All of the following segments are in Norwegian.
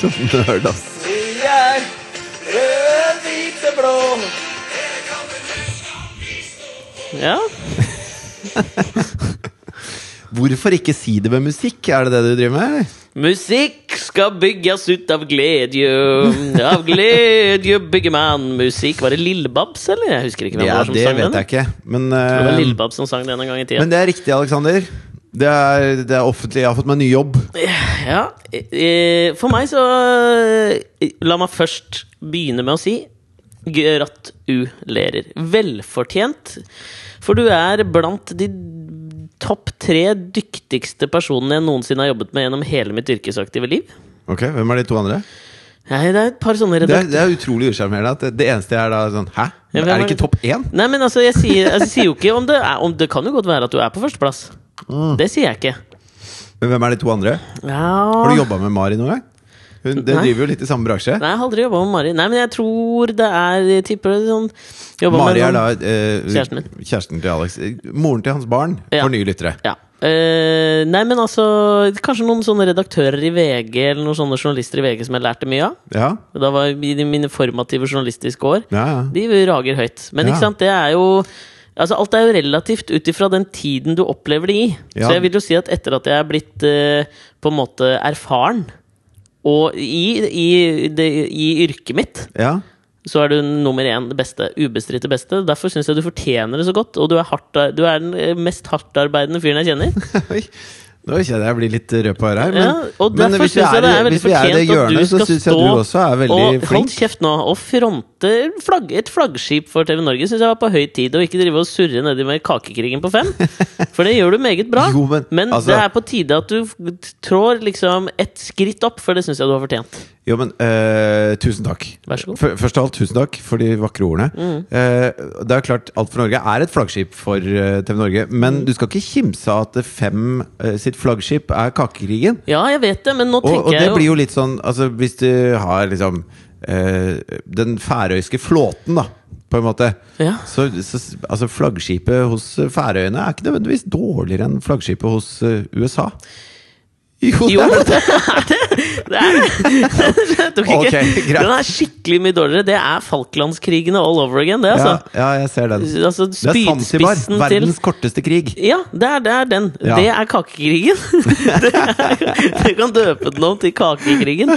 Det så nerd, ass. vi er rød, hvite, blå. Ja. Hvorfor ikke si det med musikk? Er det det du driver med? eller? Musikk skal bygges ut av glede. Av glede bygger man musikk. Var det Lillebabs, eller? Jeg husker ikke hvem det Ja, var som det sang vet den. jeg ikke. Men, Det var eh, Lillebabs som sang den en gang i tiden. men det er riktig, Aleksander. Det er, det er offentlig. Jeg har fått meg ny jobb. Ja, for meg så La meg først begynne med å si gratulerer. Velfortjent. For du er blant de topp tre dyktigste personene jeg noensinne har jobbet med gjennom hele mitt yrkesaktive liv. Ok, Hvem er de to andre? Nei, det er et par sånne Det er, det er utrolig usjarmerende at det, det eneste er da sånn Hæ? Ja, er det ikke topp én? Nei, men altså, jeg sier, jeg sier jo ikke om det er om Det kan jo godt være at du er på førsteplass. Mm. Det sier jeg ikke. Men hvem er de to andre? Ja Har du jobba med Mari noen gang? Hun det Nei. driver jo litt i samme bransje. Nei, jeg har aldri jobba med Mari. Nei, men jeg tror det er Jeg tipper det sånn Mari er da eh, Kjæresten kjæresten til Alex. Moren til hans barn, Ja. for nye lyttere. Ja. Eh, nei, men altså Kanskje noen sånne redaktører i VG Eller noen sånne journalister i VG som jeg lærte mye av. Ja, Da var mine formative journalistiske år. ja, ja. De rager høyt. Men ikke sant, det er jo Altså Alt er jo relativt ut ifra den tiden du opplever det i. Ja. Så jeg vil jo si at etter at jeg er blitt eh, på en måte erfaren, og i, i, det, i yrket mitt, ja. så er du nummer én det beste. Ubestridte beste. Derfor syns jeg du fortjener det så godt. Og du er, hardt, du er den mest hardtarbeidende fyren jeg kjenner. Nå kjenner jeg blir litt rød på øret her. Men, Ja, men hvis vi er, er hvis vi er det hjørnet, så syns jeg du også er veldig og hold kjeft nå og fronte flagg, et flaggskip for TV Norge. Syns jeg var på høy tid, og ikke drive og surre nedi med kakekrigen på fem. For det gjør du meget bra. Jo, men, Men altså- det er på tide at du trår liksom et skritt opp, for det syns jeg du har fortjent. Jo, men uh, tusen takk. Vær så god. Først av alt, tusen takk for de vakre ordene. Mm. Uh, det er klart, Alt for Norge er et flaggskip for uh, TV Norge. Men Mm. du skal ikke kimse av at Fem eh, sitt flaggskip er Kakekrigen. Ja, jeg vet det, men nå Og, tenker og det jeg jo blir jo litt sånn Altså, hvis du har liksom eh, den færøyske flåten, da, på en måte. Ja. Så, så altså Flaggskipet hos Færøyene er ikke nødvendigvis dårligere enn flaggskipet hos uh, USA. Jo, Jo, det er det det! det, er det. Jeg tok ikke. Ok, greit. Den er skikkelig mye dårligere. Det er Falklandskrigene all over again, det, altså. ja, ja, jeg ser den. Altså Det er Zanzibar. til Verdens korteste krig. Ja, det er, det er den. Ja. Det er kakekrigen. det er, du kan døpe den om til kakekrigen.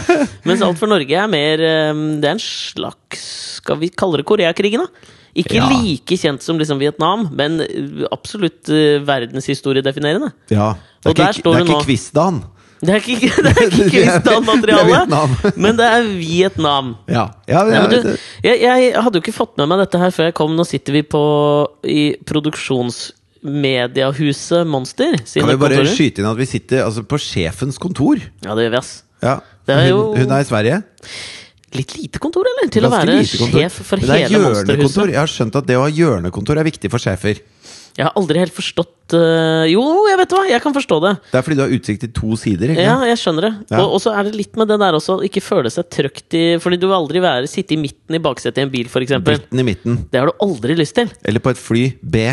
Mens Alt for Norge er mer eh, Det er en slags Skal vi kalle det Koreakrigen, da? Ikke Ja. like kjent som liksom Vietnam, men absolutt uh, verdenshistoriedefinerende. Ja. Det er ikke, står det er ikke nå. quizdagen. Det er ikke, det er ikke Det er- det er Kristian-materiale, men det er Vietnam. Ja. ja, Nei, ja, men du, jeg, jeg hadde jo ikke fått med meg dette her før jeg kom. Nå sitter vi på i produksjonsmediahuset Monster. kan vi bare kontorer. skyte inn at vi sitter altså, på sjefens kontor? Ja, det gjør vi, ass. Ja. Det jo- hun, hun er i Sverige. Litt lite kontor, eller? Til å være sjef for Men det er hjørnekontor. Jeg har skjønt at det å ha hjørnekontor er viktig for sjefer. Jeg har aldri helt forstått uh, Jo, jeg vet hva! Jeg kan forstå det. Det er fordi du har utsikt til to sider. Ikke? Ja, jeg skjønner det. Ja. Og, så er det litt med det der også, ikke føle seg trøkt i Fordi du vil aldri være, sitte i midten i baksetet i en bil, f.eks. Det har du aldri lyst til. Eller på et fly. B.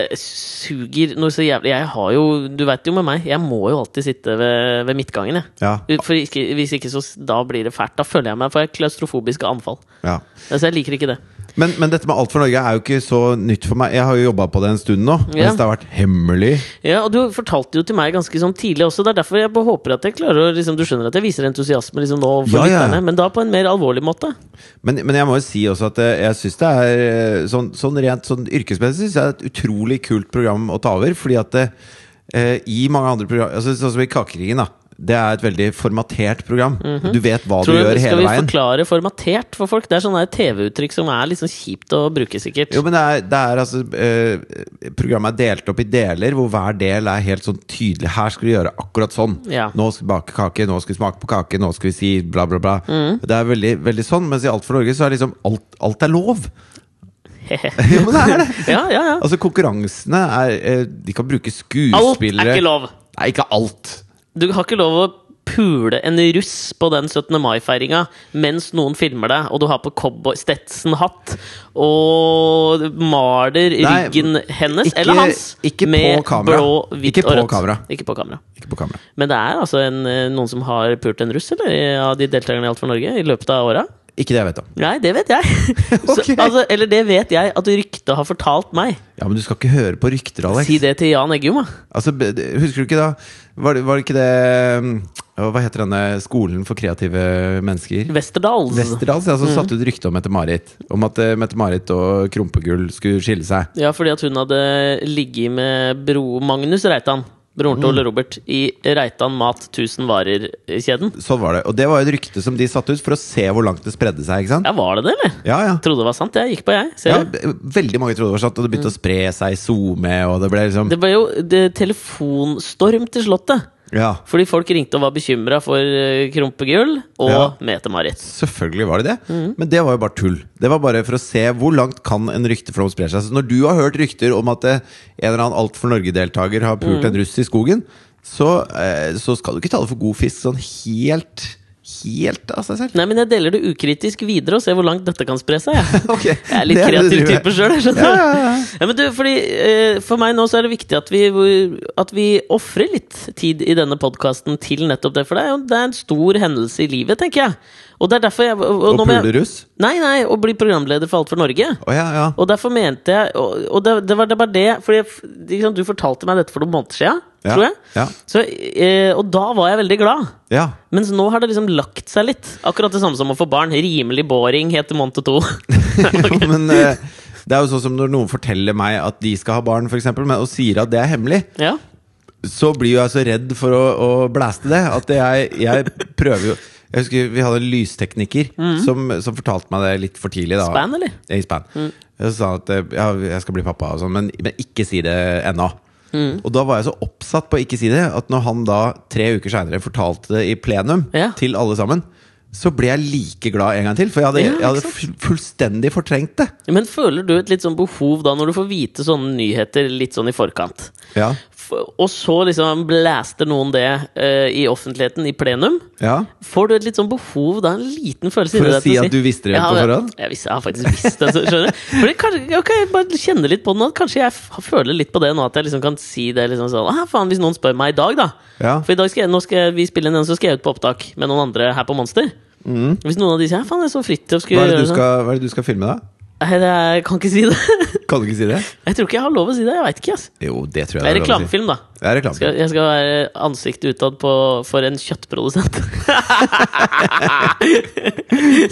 Eh, Suger noe så jævlig Jeg har jo Du veit jo med meg, jeg må jo alltid sitte ved, ved midtgangen, jeg. Ja. For ikke, hvis ikke, så da blir det fælt. Da føler jeg meg for klaustrofobiske anfall. ja. Altså, jeg liker ikke det. Men, men dette med Alt for Norge er jo ikke så nytt for meg. Jeg har jo jobba på det en stund nå, Ja. mens det har vært hemmelig. Ja, og du fortalte jo til meg ganske sånn tidlig også. Det er derfor jeg håper at jeg klarer å liksom, Du skjønner at jeg viser entusiasme liksom, nå for Ja, ja. lytterne, men da på en mer alvorlig måte. Men, men jeg må jo si også at eh, jeg syns det er eh, sånn, sånn rent sånn yrkesmessig synes jeg det er et utrolig kult program å ta over. Fordi at det, eh, i mange andre program altså, Sånn som i Kakekrigen, da. Det er et veldig formatert program. Du vet hva. Tror du du, gjør skal vi forklare formatert for folk? Det er sånne TV-uttrykk som er sånn kjipt å bruke, sikkert. Jo, men det er, det er altså eh, Programmet er delt opp i deler, hvor hver del er helt sånn tydelig. Her skal du gjøre akkurat sånn. Ja. Nå skal vi bake kake, nå skal vi smake på kake, nå skal vi si bla, bla, bla. Mm. Det er veldig, veldig sånn. Mens i Alt for Norge så er liksom alt, alt er lov. jo, men det er det! ja, ja, ja. Altså Konkurransene er eh, De kan bruke skuespillere Alt er ikke lov! Nei, ikke alt. Du har ikke lov å pule en russ på den 17. mai-feiringa mens noen filmer deg, og du har på cowboy Stetson-hatt og maler Nei, ryggen hennes ikke- eller hans ikke med blå, hvitt Ikke og på rødt. kamera. Ikke på kamera. Ikke på kamera. Men det er altså en, eh, noen som har pult en russ, eller? Av de deltakerne i Alt for Norge i løpet av åra? Ikke det jeg vet om. Nei, det vet jeg. Så, altså, eller det vet jeg at ryktet har fortalt meg. Ja, Men du skal ikke høre på rykter, Alex. Si det til Jan Eggum, da. Altså, husker du ikke da Var det, var det ikke det mm, Hva heter denne skolen for kreative mennesker? Westerdals. Westerdals, ja, som satte ut rykte om Mette-Marit. Om at eh, Mette-Marit og Krumpegull skulle skille seg. Ja, fordi at hun hadde ligget med bro Magnus Reitan, broren til Mm. Ole Robert, i Reitan Mat 1000 Varer-kjeden. Sånn var det. Og det var jo et rykte som de satte ut for å se hvor langt det spredde seg. ikke sant? Ja, var det det, eller? Ja, ja. Trodde det var sant, jeg. Gikk på, jeg. Ser ja veldig mange trodde det var sant, og det begynte å spre seg SoMe, og det ble liksom Det ble jo det, telefonstorm til Slottet. Ja, Fordi folk ringte og var bekymra for eh, Krumpegull og Ja. Mette-Marit. selvfølgelig var det det. Mm. Men det var jo bare tull. Det var bare for å se hvor langt kan en rykteflom spre seg. Så når du har hørt rykter om at eh, en eller annen Alt for Norge-deltaker har pult Mm. en russ i skogen, så, eh, så skal du ikke ta det for god fisk sånn helt Helt av seg selv. Nei, men jeg deler det ukritisk videre og ser hvor langt dette kan spre seg. Jeg, Ok, jeg er litt det kreativ type sjøl, skjønner. Ja, ja, ja. Ja, du, fordi eh, For meg nå så er det viktig at vi, at vi ofrer litt tid i denne podkasten til nettopp det. For det er jo det er en stor hendelse i livet, tenker jeg. Og det er derfor jeg og, Og nå pule russ? Nei, nei, å bli programleder for Alt for Norge. Oh, ja, ja. Og derfor mente jeg Og, og det, det var det bare det Fordi jeg- du fortalte meg dette for noen måneder siden, Ja, tror jeg. ja. Så, eh, og da var jeg veldig glad. ja. Mens nå har det liksom lagt seg litt. Akkurat det samme som å få barn. Rimelig boring heter måned 2. Jo, men eh, det er jo sånn som når noen forteller meg at de skal ha barn, for eksempel, og sier at det er hemmelig, ja. så blir jo jeg så redd for å, å blæste det at jeg, jeg prøver jo Jeg husker Vi hadde en lystekniker som, som fortalte meg det litt for tidlig. da. Span, eller? I span. Jeg sa at eh, ja, jeg skal bli pappa, og sånn, men, men ikke si det ennå. Mhm. Og da var jeg så oppsatt på å ikke si det, at når han da tre uker seinere fortalte det i plenum Ja. til alle sammen, så ble jeg like glad en gang til. For jeg hadde, Ja, jeg hadde fullstendig fortrengt det. Men føler du et litt sånn behov da, når du får vite sånne nyheter litt sånn i forkant? Ja, Og så liksom blaster noen det uh, i offentligheten, i plenum. ja. Får du et litt sånn behov da, en liten følelse For å si at du visste det Ja, på forhånd? Jeg, jeg har faktisk visst det. Skjønner For kanskje, jeg bare kjenner litt på det nå. Kanskje jeg føler litt på det nå, at jeg liksom kan si det liksom sånn ah, faen, Hvis noen spør meg i dag, da. Ja. For i dag skal jeg, nå skal vi spille en, så skal jeg ut på opptak med noen andre her på Monster. Hvis noen av de sier faen, det er så fritt' Mm. Hva er, det du skal, hva er det du skal filme, da? Nei, det er, jeg kan ikke si det. Kan du ikke si det? Jeg tror ikke jeg har lov å si det. Jeg veit ikke. ass Jo, det tror jeg Det er si. reklamefilm, da. Det er reklamfilm Skal, jeg skal være ansiktet utad på, for en kjøttprodusent.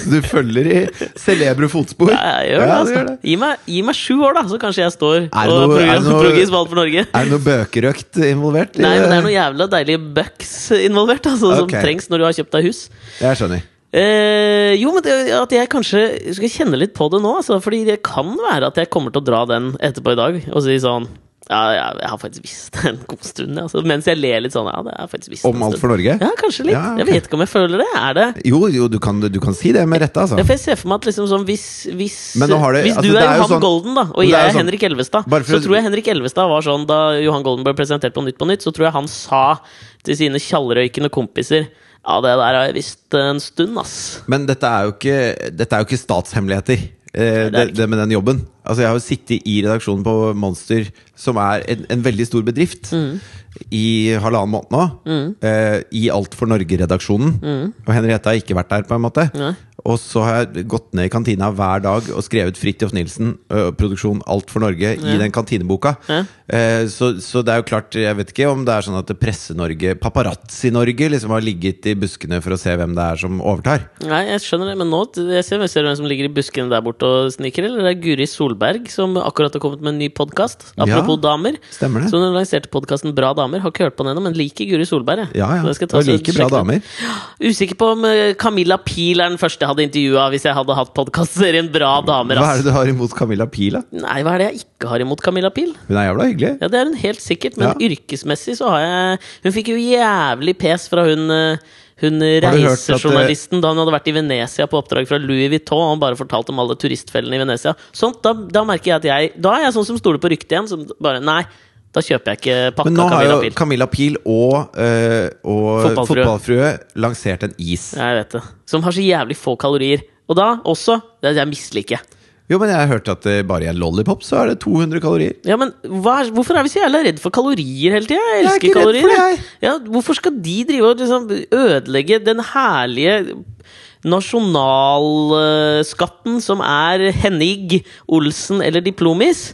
Så du følger i celebre fotspor? Ja, jeg gjør det, Ja, du altså. gjør det. Gi, meg, gi meg sju år, da, så kanskje jeg står Er det og noe- er det noe- progis på for Norge. Er det noe bøkerøkt involvert? i Nei, men det er noen jævla deilige bucks involvert, altså, som Ok. trengs når du har kjøpt deg hus. Jeg skjønner. Eh, jo, men det, at jeg kanskje skal kjenne litt på det nå, altså, fordi det kan være at jeg kommer til å dra den etterpå i dag og si sånn ja, jeg, jeg har faktisk visst det en god stund, altså, mens jeg ler litt sånn. Ja, det har jeg faktisk visst Om Alt for Norge? Ja, kanskje litt. Ja, okay. Jeg vet ikke om jeg føler det. Er det Jo, jo, du kan, du kan si det med rette, altså. Ja, for jeg ser for meg at liksom sånn hvis, hvis, det- hvis altså, du er er Johan sånn- Golden, da, og jeg er er sånn- Henrik Elvestad, for så tror jeg Henrik Elvestad var sånn da Johan Golden ble presentert på Nytt på Nytt, så tror jeg han sa til sine tjallrøykende kompiser Ja, det der har jeg visst en stund, ass. Men dette er jo ikke, er jo ikke statshemmeligheter. Eh, det det, med den jobben. Altså Jeg har jo sittet i redaksjonen på Monster, som er en, en veldig stor bedrift, Mm. i halvannen måned nå. Eh, I Alt for Norge-redaksjonen. Og Henriette har ikke vært der, på en måte. Mm. Nei. Og så har jeg gått ned i kantina hver dag og skrevet Fridtjof Nilsen, ø, produksjon Alt for Norge, i den kantineboka. Ja. Eh, så, så det er jo klart, jeg vet ikke om det er sånn at Presse-Norge, Paparazzi-Norge, liksom har ligget i buskene for å se hvem det er som overtar. Nei, jeg skjønner det, men nå jeg ser, jeg hvem som ligger i buskene der borte og sniker. Eller det er Guri Solberg, som akkurat har kommet med en ny podkast. Apropos Ja, damer. stemmer det. Så hun lanserte podkasten Bra damer. Har ikke hørt på den ennå, men liker Guri Solberg. jeg. Ja, ja. Jeg Og bra damer. Usikker på om Camilla Pil er den første hadde intervjua hvis jeg hadde hatt podkastserien Bra damer. Hva er det du har imot Camilla Pila? Nei, hva er det jeg ikke har imot Camilla Pil? Hun er jævla hyggelig. Ja, Det er hun helt sikkert, men Ja. yrkesmessig så har jeg Hun fikk jo jævlig pes fra hun eh, hun det- reisejournalisten da hun hadde vært i Venezia på oppdrag fra Louis Vuitton og bare fortalt om alle turistfellene i Venezia. Sånt, da, da merker jeg at jeg Da er jeg sånn som stoler på ryktet igjen. Som bare Nei, Da kjøper jeg ikke pakka Men nå har jo Camilla Pil og, eh, og Fotballfrue. Fotballfrue lansert en is. Jeg vet det. Som har så jævlig få kalorier. Og da også Det jeg misliker. Jo, men jeg har hørt at eh, bare i en lollipop så er det 200 kalorier. Ja, men hva Hvorfor er vi så jævla redd for kalorier hele tida? Jeg elsker Jeg er ikke ikke redd for det, Ja, hvorfor skal de drive og liksom ødelegge den herlige nasjonalskatten som er Henning, Olsen eller Diplomis?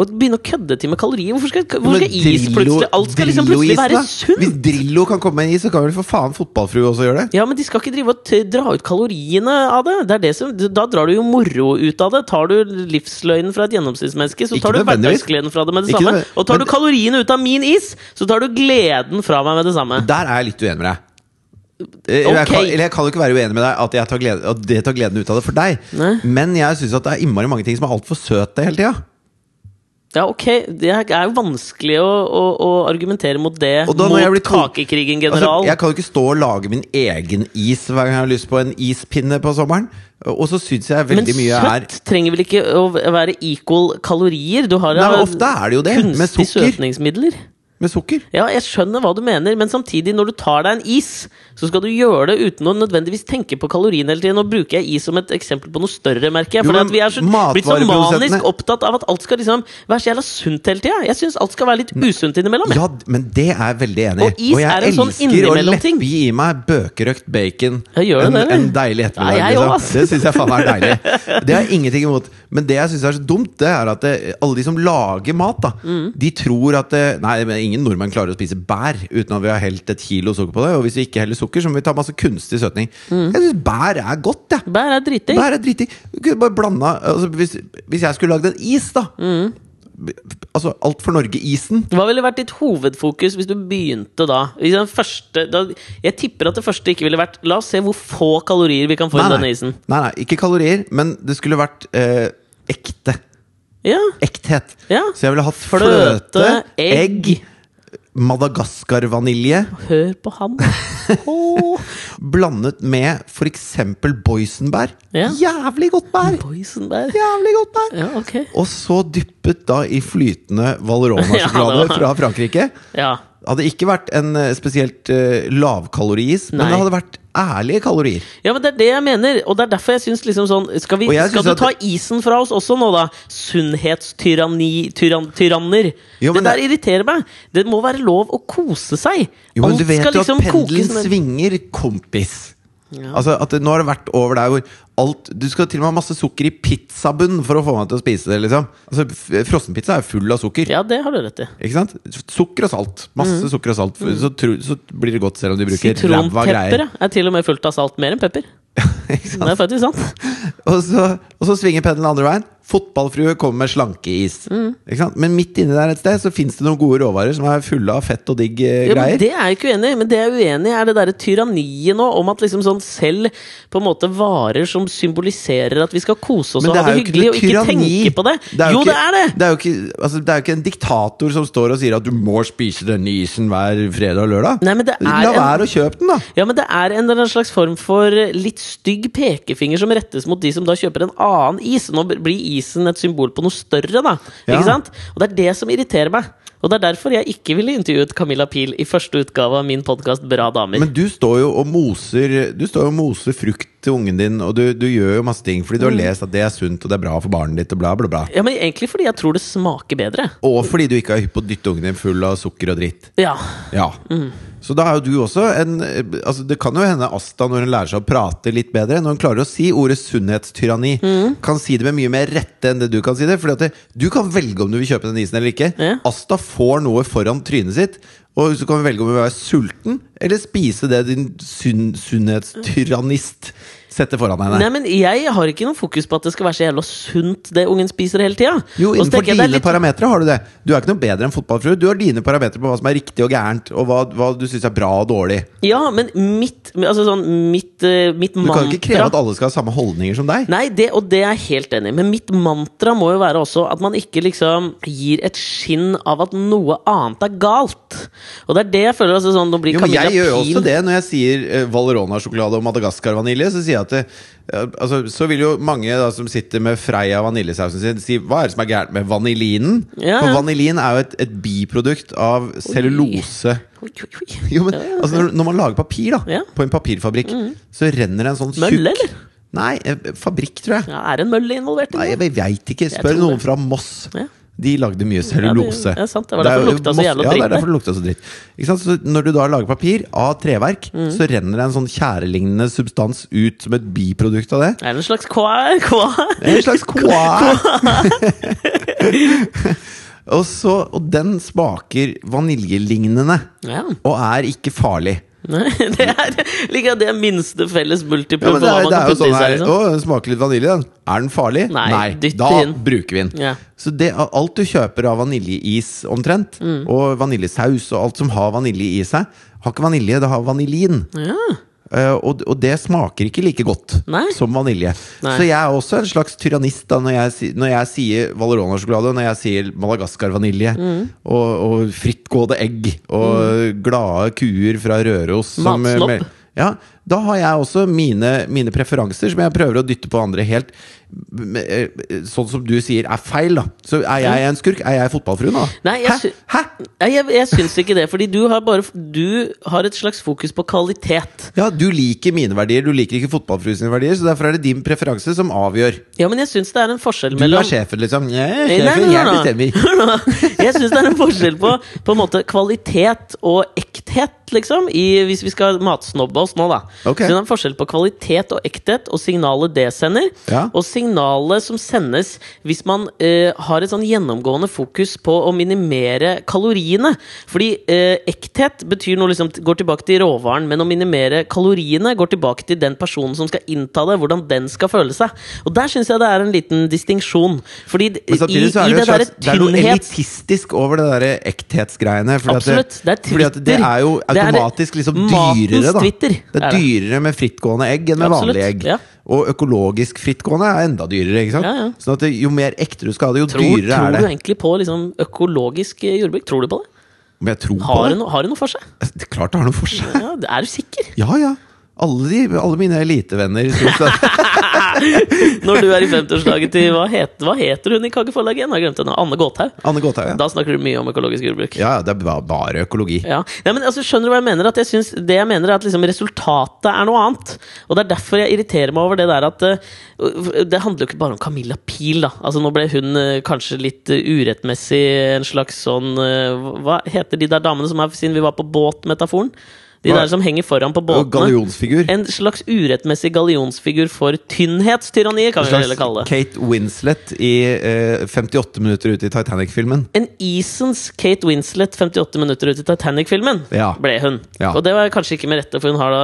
Og begynne å kødde til med kalorier? Hvorfor skal, hvorfor skal is Drillo- plutselig Alt skal liksom plutselig være sunt! Hvis Drillo kan komme med en is, så kan vel for faen Fotballfrue også gjøre det? Ja, men de skal ikke drive og dra ut kaloriene av det. det, det som, da drar du jo moro ut av det. Tar du livsløgnen fra et gjennomsnittsmenneske, så tar du hverdagsgleden fra det med det samme. Og tar du kaloriene ut av min is, så tar du gleden fra meg med det samme. Der er jeg litt uenig med deg. Okay. Jeg kan, eller jeg kan jo ikke være uenig med deg at, tar glede, at det tar gleden ut av det for deg. Nei. Men jeg syns det er innmari mange ting som er altfor søte hele tida. Ja, ok, det er jo vanskelig å, å, å argumentere mot det da mot kakekrigen Altså, general. jeg kan jo ikke stå og lage min egen is hver gang jeg har lyst på en ispinne på sommeren. Og så syns jeg veldig mye er Men søtt trenger vel ikke å være equal kalorier? Du har Nei, Ofte er det jo det, med kunstig søtningsmidler. Med sukker. Ja, jeg skjønner hva du mener, men samtidig, når du tar deg en is, så skal du gjøre det uten å nødvendigvis tenke på kaloriene hele tiden. Nå bruker jeg is som et eksempel på noe større, merker jeg. For vi er så, blitt så manisk opptatt av at alt skal liksom være så jævla sunt hele tida. Jeg syns alt skal være litt usunt innimellom. jeg. Ja, men det er jeg veldig enig i. Og is jeg er en sånn elsker å leppe i meg bøkerøkt bacon det en, en deilig ettermiddag. Ja, jeg liksom. Det syns jeg faen er deilig. Det har jeg ingenting imot. Men det jeg syns er så dumt, det er at det, alle de som lager mat, da, Mm. de tror at det, Nei, men ingen nordmenn klarer å spise bær uten at vi har helt et kilo sukker på det. Og hvis vi ikke heller sukker, så må vi ta masse kunstig søtning. Mm. Jeg syns bær er godt, jeg. Bær er dritdigg. Bær er dritdigg. Bare blanda altså, hvis, hvis jeg skulle lagd en is, da Mm. Altså Alt for Norge-isen. Hva ville vært ditt hovedfokus hvis du begynte da? Første, da jeg tipper at det første ikke ville vært La oss se hvor få kalorier vi kan få i denne isen. nei, nei, ikke kalorier, men det skulle vært eh, ekte. Ja, Ekthet. ja. Så jeg ville hatt Fløte, fløte, egg. egg, Madagaskar-vanilje Hør på han. Oh. blandet med f.eks. boysenbær. Ja. Jævlig godt bær! Boysenbær. Jævlig godt bær! Ja, okay. Og så dyppet da i flytende Valerona-sjokolade fra Frankrike. Ja. Hadde ikke vært en eh, spesielt uh, lavkaloris, men det hadde vært ærlige kalorier. ja, men det er det jeg mener, og det er derfor jeg syns liksom sånn Skal, vi, skal du ta isen fra oss også nå, da? Sunnhetstyranni tyrann, Tyranner. Jo, det der det- irriterer meg. Det må være lov å kose seg. Jo, men Alt du vet jo liksom at pendelen svinger, kompis. Ja. Altså at det, Nå har det vært over der hvor alt Du skal til og med ha masse sukker i pizzabunn for å få meg til å spise det. liksom Altså Frossenpizza er full av sukker. Ja, det har du rett i. Ikke sant? Sukker og salt. Masse sukker og salt. Så, tro, så blir det godt selv om du bruker ræva greier. er til og med fullt av salt. Mer enn pepper. Ikke Det er faktisk sant. Og, så, og så svinger pendelen andre veien. Fotballfrue kommer med slankeis. Mm. Ikke sant? Men midt inni der et sted så fins det noen gode råvarer som er fulle av fett og digg eh, Ja, men greier. det er jeg ikke uenig i, men det jeg er uenig i, er det derre tyranniet nå om at liksom sånn selv på en måte varer som symboliserer at vi skal kose oss og ha det hyggelig og ikke tenke på det. Det jo ikke- det er det! Det er jo ikke, altså, det er jo ikke en diktator som står og sier at du må spise denne isen hver fredag og lørdag. Nei, men det er La en- være å kjøpe den, da! Ja, men det er en eller annen slags form for litt stygg pekefinger som rettes mot de som da kjøper en annen is. Nå blir isen et symbol på noe større, da. Ja. Ikke sant? Og det er det som irriterer meg. Og det er derfor jeg ikke ville intervjuet Camilla Pil i første utgave av min podkast Bra damer. Men du står jo og moser Du står og moser frukt til ungen din, og du, du gjør jo masse ting fordi du har lest at det er sunt og det er bra for barnet ditt, og bla, bla, bla. ja, men egentlig fordi jeg tror det smaker bedre. Og fordi du ikke er hypp på å dytte ungen din full av sukker og dritt. Ja. Ja. Så da er jo du også en altså Det kan jo hende Asta, når hun lærer seg å prate litt bedre, når hun klarer å si ordet sunnhetstyranni, kan si det med mye mer rette enn det du kan si det. Fordi du kan velge om du vil kjøpe den isen eller ikke. Ja. Asta får noe foran trynet sitt. Og så kan vi velge om vi vil være sulten eller spise det din sunn, sunnhetstyrannist setter foran henne. Nei, men Jeg har ikke noe fokus på at det skal være så jævla sunt, det ungen spiser hele tida. Jo, innenfor dine litt- parametere har du det. Du er ikke noe bedre enn fotballfrue. Du har dine parametere på hva som er riktig og gærent, og hva, hva du syns er bra og dårlig. Ja, men mitt, altså sånn, mitt, eh, mitt Du kan jo ikke kreve at alle skal ha samme holdninger som deg. Nei, det, og det er jeg helt enig i. Men mitt mantra må jo være også at man ikke liksom gir et skinn av at noe annet er galt. Og det er det jeg føler altså sånn, Nå blir Jo, men jeg gjør jo også det når jeg sier uh, Valerona-sjokolade og Madagaskar-vanilje. Så sier jeg at det, altså, Så vil jo mange da, som sitter med Freia vaniljesausen sin, si hva er det som er gærent med vanilinen? Ja, For vanilin er jo et, et biprodukt av cellulose. Jo, men altså, når, når man lager papir da Ja. på en papirfabrikk, så renner det en sånn tjukk Mølle, eller? Nei, eh, fabrikk, tror jeg. Ja, er det en mølle involvert? Nei, jeg veit ikke. Spør noen fra Moss. Ja. De lagde mye cellulose. det- det er sant. Det var derfor er det lukta så jævla Ja, dritt det er derfor det lukta så dritt. Ikke sant? Så når du da lager papir av treverk, Mm. så renner det en sånn tjærelignende substans ut som et biprodukt av det. Er det en slags kva? kva? En slags kva! og, så, og den smaker vaniljelignende, Ja. og er ikke farlig. Nei, det er like det minste felles multiple Ja, det er, det er jo sånn her Liksom. Å, den smaker litt vanilje, den. Er den farlig? Nei, Nei da inn. bruker vi den. Ja. Så det, alt du kjøper av vaniljeis omtrent, Mm. og vaniljesaus og alt som har vanilje i seg, har ikke vanilje, det har vanilin. Ja. Eh, og, og det smaker ikke like godt Nei. som vanilje. Nei. Så jeg er også en slags tyrannist da når jeg, når jeg sier Valerona-sjokolade, når jeg sier Madagaskar-vanilje, Mm. og, og frittgående egg, og glade kuer fra Røros som, Matslopp. med- Ja, da har jeg også mine, mine preferanser som jeg prøver å dytte på andre helt eh, Sånn som du sier er feil, da. Så er jeg en skurk? Er jeg fotballfruen, da? Nei, jeg Hæ? Hæ? Jeg, jeg syns ikke det, fordi du har bare Du har et slags fokus på kvalitet. Ja, du liker mine verdier, du liker ikke fotballfruen sine verdier, så derfor er det din preferanse som avgjør. Ja, men jeg syns det er en forskjell Du er sjefen, liksom. Jeg er Nei, nei, sjefen, nei, jeg bestemmer. Jeg syns det er en forskjell på På en måte kvalitet og ekthet, liksom. I, hvis vi skal matsnobbe oss nå, da. Ok. Så det er en forskjell på kvalitet og ekthet og signalet det sender. Ja. Og signalet som sendes hvis man eh, har et sånn gjennomgående fokus på å minimere kaloriene. Fordi eh, ekthet betyr noe liksom går tilbake til råvaren, men å minimere kaloriene går tilbake til den personen som skal innta det, hvordan den skal føle seg. Og der syns jeg det er en liten distinksjon. Fordi i, i det, det derre tynnhet det er noe elitistisk over det der ekthetsgreiene. Absolutt. Det er fordi at det er jo automatisk liksom dyrere, da. Twitter, Det er er det. Dyrere med frittgående egg enn med Absolutt, vanlige egg. ja. Og økologisk frittgående er enda dyrere. ikke sant? Ja, ja. Sånn at det, Jo mer ekte du skal ha det, jo Tror, dyrere tror er du egentlig på liksom, økologisk eh, jordbruk? Tror du på det? Om jeg tror på Har det, det? no, har det noe for seg? Det klart det har noe for seg. Ja, er du sikker? Ja, ja. Alle, de, alle mine elitevenner Når du er i 50-årslaget til hva, het, hva heter hun i Kageforlaget igjen? Jeg har henne. Anne Gåthaug. Anne Gåthaug, ja. Da snakker du mye om økologisk jordbruk. Ja, det er bare økologi. Ja. ja men altså, skjønner du hva jeg mener? Jeg synes, det jeg mener er at liksom, Resultatet er noe annet. Og Det er derfor jeg irriterer meg over det der at uh, Det handler jo ikke bare om Camilla Pil. da Altså Nå ble hun uh, kanskje litt uh, urettmessig en slags sånn Hva heter de der damene som er siden vi var på båt-metaforen? De der som henger foran på båtene. gallionsfigur. En slags urettmessig gallionsfigur for tynnhetstyranniet, kan vi heller kalle det. Kate Winslet i eh, 58 minutter ute i Titanic-filmen. En isens Kate Winslet 58 minutter ute i Titanic-filmen Ja. ble hun. Ja. Og det var kanskje ikke med rette, for hun har da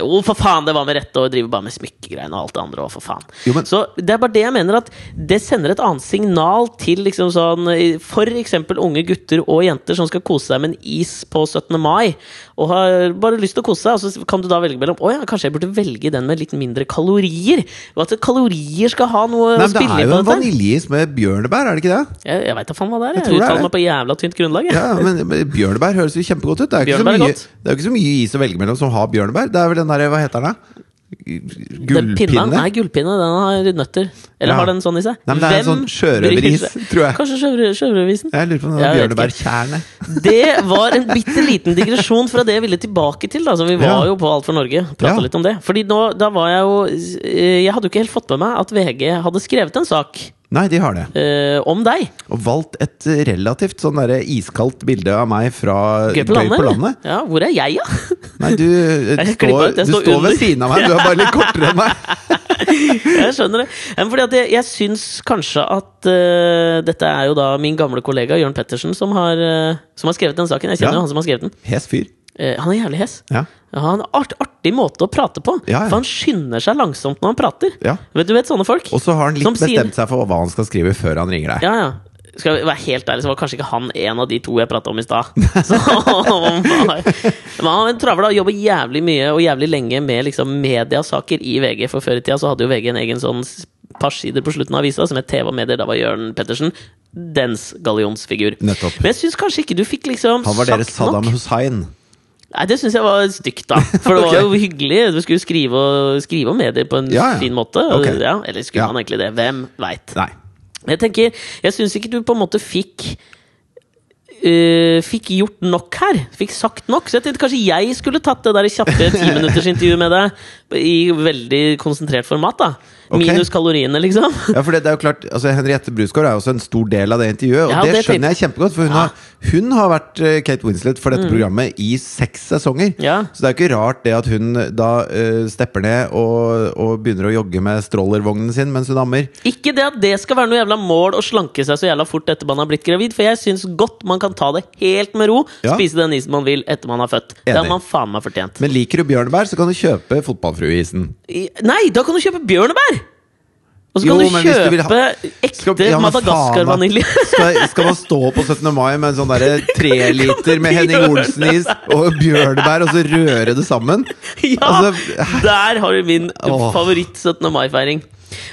Jo, for faen, det var med rette og driver bare med smykkegreiene og alt det andre òg, for faen. Jo, men- Så det er bare det jeg mener, at det sender et annet signal til liksom sånn For eksempel unge gutter og jenter som skal kose seg med en is på 17. mai, og har bare lyst til å kose seg, og så kan du da velge mellom Å ja, kanskje jeg burde velge den med litt mindre kalorier. Og at kalorier skal ha noe Nei, å men Det er jo en vaniljeis med bjørnebær, er det ikke det? Jeg, jeg veit da faen hva det er. Jeg Jeg, er uttaler meg på jævla tynt grunnlag. Ja, men Bjørnebær høres jo kjempegodt ut. Det er, jo ikke så mye, det er ikke så mye is å velge mellom som har bjørnebær. Det er vel den der, hva heter den da? Den Pinnen Gullpinne? nei, gullpinne, den har nøtter. Eller Ja. har den sånn i seg? Nei, men det er en sånn sjørøveris, tror jeg. Kanskje sjørøver- sjørøverisen? Jeg lurer på om det var ikke. Det var en bitte liten digresjon fra det jeg ville tilbake til. Da. Så vi var Ja. jo på Alt for Norge. Prata Ja. litt om det. Fordi nå, da var jeg jo eh, Jeg hadde jo ikke helt fått med meg at VG hadde skrevet en sak Nei, de har det. eh, om deg. Og valgt et relativt sånn der iskaldt bilde av meg fra Gøy på landet. Ja, hvor er jeg, da? Nei, du, eh, står, du står står ved siden av meg. Du er bare litt kortere enn meg. Jeg skjønner det. Fordi at jeg, jeg syns kanskje at uh, Dette er jo da min gamle kollega Jørn Pettersen som har, uh, som har skrevet den saken. Jeg kjenner Ja. jo han som har skrevet den. Hes fyr. Eh, han er jævlig hes. Ja. Ja, han har en art, artig måte å prate på. Ja. For han skynder seg langsomt når han prater. Vet du vet sånne folk? Og så har han litt bestemt sier- seg for hva han skal skrive før han ringer deg. Ja, ja. Skal jeg være helt ærlig, så var kanskje ikke han en av de to jeg prata om i stad. Men han travla og jobber jævlig mye og jævlig lenge med liksom mediasaker i VG. For før i tida så hadde jo VG en egen sånn par sider på slutten av avisa som het TV og medier. Da var Jørn Pettersen dens gallionsfigur. Nettopp. Men jeg syns kanskje ikke du fikk liksom Han var deres. Saddam Hussein. Nei, det syns jeg var stygt, da. For det var jo hyggelig. Du skulle skrive, og, skrive om medier på en Ja, ja. fin måte. Okay. Ja, eller skulle man egentlig det? Hvem veit? Jeg tenker, jeg syns ikke du på en måte fikk eh, Fikk gjort nok her. Fikk sagt nok. Så jeg tenkte kanskje jeg skulle tatt det der kjappe timinuttersintervjuet med deg i veldig konsentrert format. da Ok. Minus kaloriene, liksom. Ja, for det, det er jo klart altså Henriette Brusgaard er også en stor del av det intervjuet. Og Ja, det, det skjønner jeg kjempegodt, for hun, Ja. har, hun har vært eh, Kate Winslet for dette programmet i seks sesonger. Ja. Så det er jo ikke rart det at hun da uh, stepper ned og, og begynner å jogge med strollervognen sin mens hun ammer. Ikke det at det skal være noe jævla mål å slanke seg så jævla fort etter man har blitt gravid, for jeg syns godt man kan ta det helt med ro. Ja. Spise den isen man vil etter man har født. Det har man faen meg fortjent. Men liker du bjørnebær, så kan du kjøpe fotballfrueisen. Nei, da kan du kjøpe bjørnebær! Og så Jo, kan du kjøpe du ha- ekte ja. Madagaskar-vanilje. Skal, skal man stå på 17. mai med en sånn derre treliter med Henning Olsen-is og bjørnebær, og så røre det sammen? ja! Altså, der har du min favoritt 17. mai-feiring.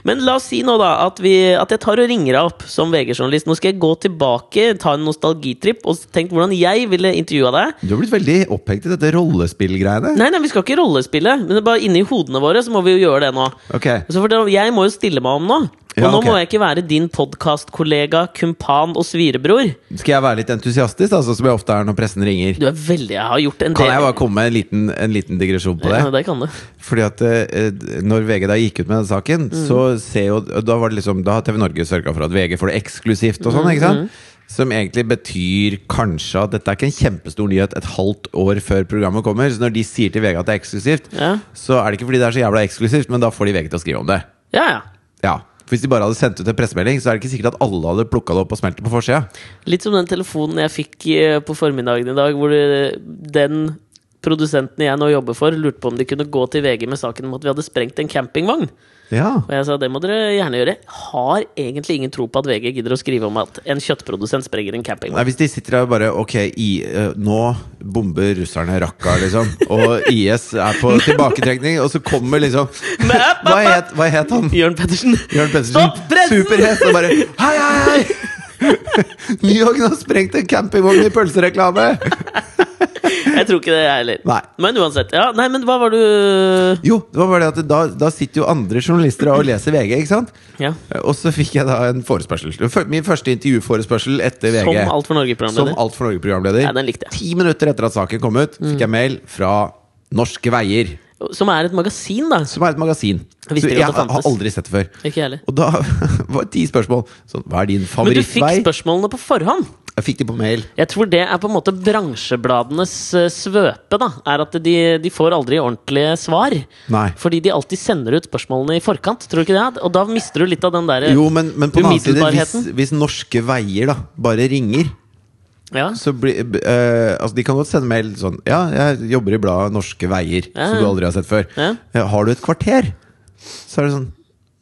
Men la oss si nå da at, vi, at jeg tar og ringer deg opp som VG-journalist. Nå skal jeg gå tilbake, ta en nostalgitripp og tenke hvordan jeg ville intervjua deg. Du har blitt veldig opphengt i dette rollespillgreiene. Nei, nei, vi skal ikke rollespille, men det er bare inni hodene våre så må vi jo gjøre det nå. Ok, Så for det, jeg må jo stille meg om nå. Og Ja, nå må jeg ikke være din podkastkollega, kumpan og svirebror. Skal jeg være litt entusiastisk, sånn som jeg ofte er når pressen ringer? Du er veldig Jeg har gjort en del Kan jeg bare komme med en liten, en liten digresjon på det? Ja, det kan du. Fordi at eh, Når VG da gikk ut med den saken, Mm. så ser jo Da var det liksom Da har TV Norge sørga for at VG får det eksklusivt og sånn, Mm, ikke sant? Som egentlig betyr kanskje at dette er ikke en kjempestor nyhet et halvt år før programmet kommer. Så når de sier til VG at det er eksklusivt, Ja. så er det ikke fordi det er så jævla eksklusivt, men da får de VG til å skrive om det. Ja, ja. Ja. Hvis de bare hadde sendt ut en pressemelding, så er det ikke sikkert at alle hadde plukka det opp og smelt det på forsida. Litt som den telefonen jeg fikk eh, på formiddagen i dag, hvor den produsenten jeg nå jobber for, lurte på om de kunne gå til VG med saken om at vi hadde sprengt en campingvogn. Ja. Og jeg sa det må dere gjerne gjøre. Har egentlig ingen tro på at VG gidder å skrive om at en kjøttprodusent sprenger en campingvogn. Nei. Hvis de sitter der og bare Ok, i, uh, nå bomber russerne Raqqa, liksom. Og IS er på tilbaketrekning, og så kommer liksom Hva het, hva het han? Jørn Pettersen. Jørn Pettersen. Stopp pressen! Superhet! Og bare Hei, hei, hei! Nyhagen har sprengt en campingvogn i pølsereklame! Jeg tror ikke det, jeg heller. Men uansett. Ja, nei, men hva var du Jo, det var bare det at da, da sitter jo andre journalister og leser VG, ikke sant? Ja. Og så fikk jeg da en forespørsel. Min første intervjuforespørsel etter VG. Som Alt for Norge-programleder? Alt for Norge-programleder. Ja, den likte jeg. Ti minutter etter at saken kom ut, fikk jeg mail fra Norske Veier, Som er et magasin, da. som er et magasin. Jeg visste Så jeg har aldri sett det før. Ikke heller. Og da var det ti spørsmål. Så, hva er din favorittvei? Men du fikk spørsmålene på forhånd. Jeg fikk de på mail. Jeg tror det er på en måte bransjebladenes eh, svøpe. da Er at de, de får aldri ordentlige svar. Nei. Fordi de alltid sender ut spørsmålene i forkant. Tror du ikke det? Og da mister du litt av den der Jo, men, men på umiddelbarheten. side, hvis, hvis Norske Veier da bare ringer ja. så blir eh, Altså, de kan godt sende mail sånn Ja, jeg jobber i bladet Norske Veier, Ja, som du aldri har sett før. Ja. Ja, har du et kvarter? Så er det sånn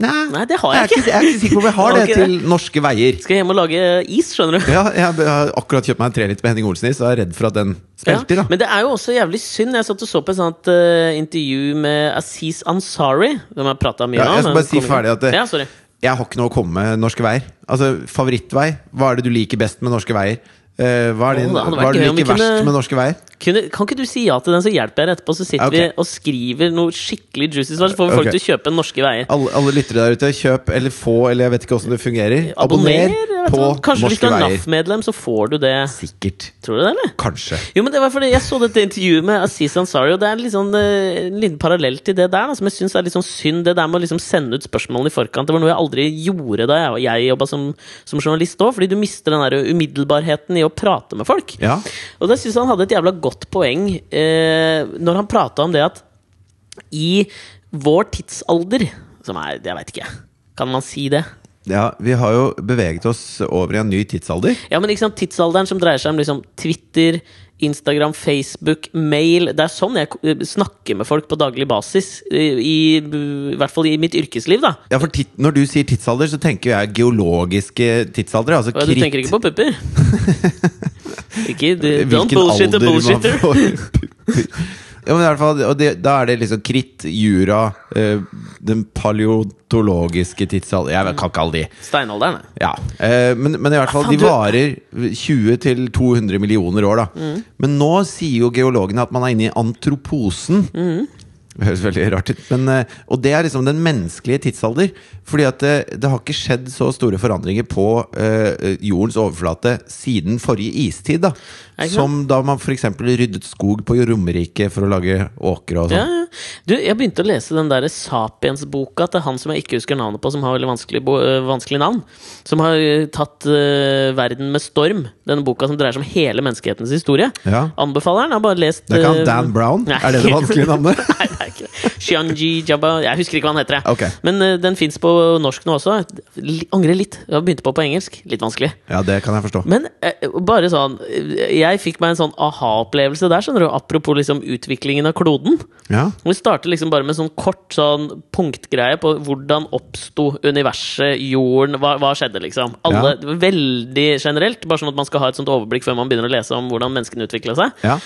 Nei, Nei, det har jeg jeg ikke. Jeg er ikke sikker på om jeg har det ikke til Norske Veier. Skal jeg hjem og lage is, skjønner du. Ja, jeg har akkurat kjøpt meg en treliter med Henning Olsen i, så jeg er redd for at den smelter. Ja, men det er jo også jævlig synd. Jeg satt og så på et sånt uh, intervju med Aziz Ansari. Som jeg prata mye Ja, om. jeg skal bare si ferdig at det- Ja, sorry. Jeg har ikke noe å komme med Norske Veier. Altså, Favorittvei? Hva er det du liker best med Norske Veier? Eh, hva er, din, Å, det er det liker verst med Norske Veier? Kunne, kan ikke du si ja til den, så hjelper jeg deg etterpå? Så sitter okay. vi og skriver noe skikkelig juicy svar, så får vi folk okay. til å kjøpe Norske Veier. Alle, alle lyttere der ute, kjøp eller få, eller jeg vet ikke åssen det fungerer. Abonner! På hva. Kanskje hvis du er NAF-medlem, så får du det. Sikkert. Tror du det, eller? Kanskje. Jo, men det var fordi Jeg så dette intervjuet med Aziz Ansari, og det er eh, en liten parallell til det der. Da, som jeg synes er litt sånn synd, det der med å liksom sende ut spørsmålene i forkant. Det var noe jeg aldri gjorde da jeg, jeg jobba som, som journalist òg, fordi du mister den der umiddelbarheten i å prate med folk. Ja. Og da syns han hadde et jævla godt poeng eh, når han prata om det at i vår tidsalder, som er Jeg veit ikke, kan man si det? ja. Vi har jo beveget oss over i en ny tidsalder. Ja, men ikke sant, tidsalderen som dreier seg om liksom Twitter, Instagram, Facebook, mail Det er sånn jeg snakker med folk på daglig basis. I, I hvert fall i mitt yrkesliv, da. Ja, for Når du sier tidsalder, så tenker jeg geologiske tidsaldre. Altså Og du kritt. tenker ikke på pupper? ikke du, Don't bullshit man bullshitter. Ja, men i hvert fall, og det, Da er det liksom kritt, jura, eh, den paleontologiske tidsalder Jeg kan ikke alle de. Steinalderen. ja. Ja, eh, men, men i hvert fall, de varer 20-200 millioner år, da. Mm. Men nå sier jo geologene at man er inne i antroposen. Mm. Det høres veldig rart ut. Men, eh, og det er liksom den menneskelige tidsalder. Fordi at det, det har ikke skjedd så store forandringer på eh, jordens overflate siden forrige istid. da Som da man f.eks. ryddet skog på Romerike for å lage åkre og sånn. ja. Du, jeg begynte å lese den der Sapiens-boka til han som jeg ikke husker navnet på, som har veldig vanskelig, øh, vanskelig navn. Som har øh, tatt uh, verden med storm. Denne boka som dreier seg om hele menneskehetens historie. Ja. Anbefaler den. Har bare lest Det han øh, Dan Brown? Nei. Er det det vanskelige navnet? Nei, det er ikke det. Xianji Jabba Jeg husker ikke hva han heter. Jeg. Okay. Men uh, den fins på norsk nå også. Angrer litt. Jeg begynte på på engelsk. Litt vanskelig. Ja, det kan jeg forstå. Men eh, bare sånn eh, Jeg fikk meg en sånn aha-opplevelse der, skjønner du. Apropos liksom utviklingen av kloden. Ja, Vi starter liksom bare med sånn kort sånn punktgreie på hvordan oppsto universet, jorden, hva, hva skjedde, liksom? Alle, Ja. Veldig generelt, bare sånn at man skal ha et sånt overblikk før man begynner å lese om hvordan menneskene utvikla seg. ja.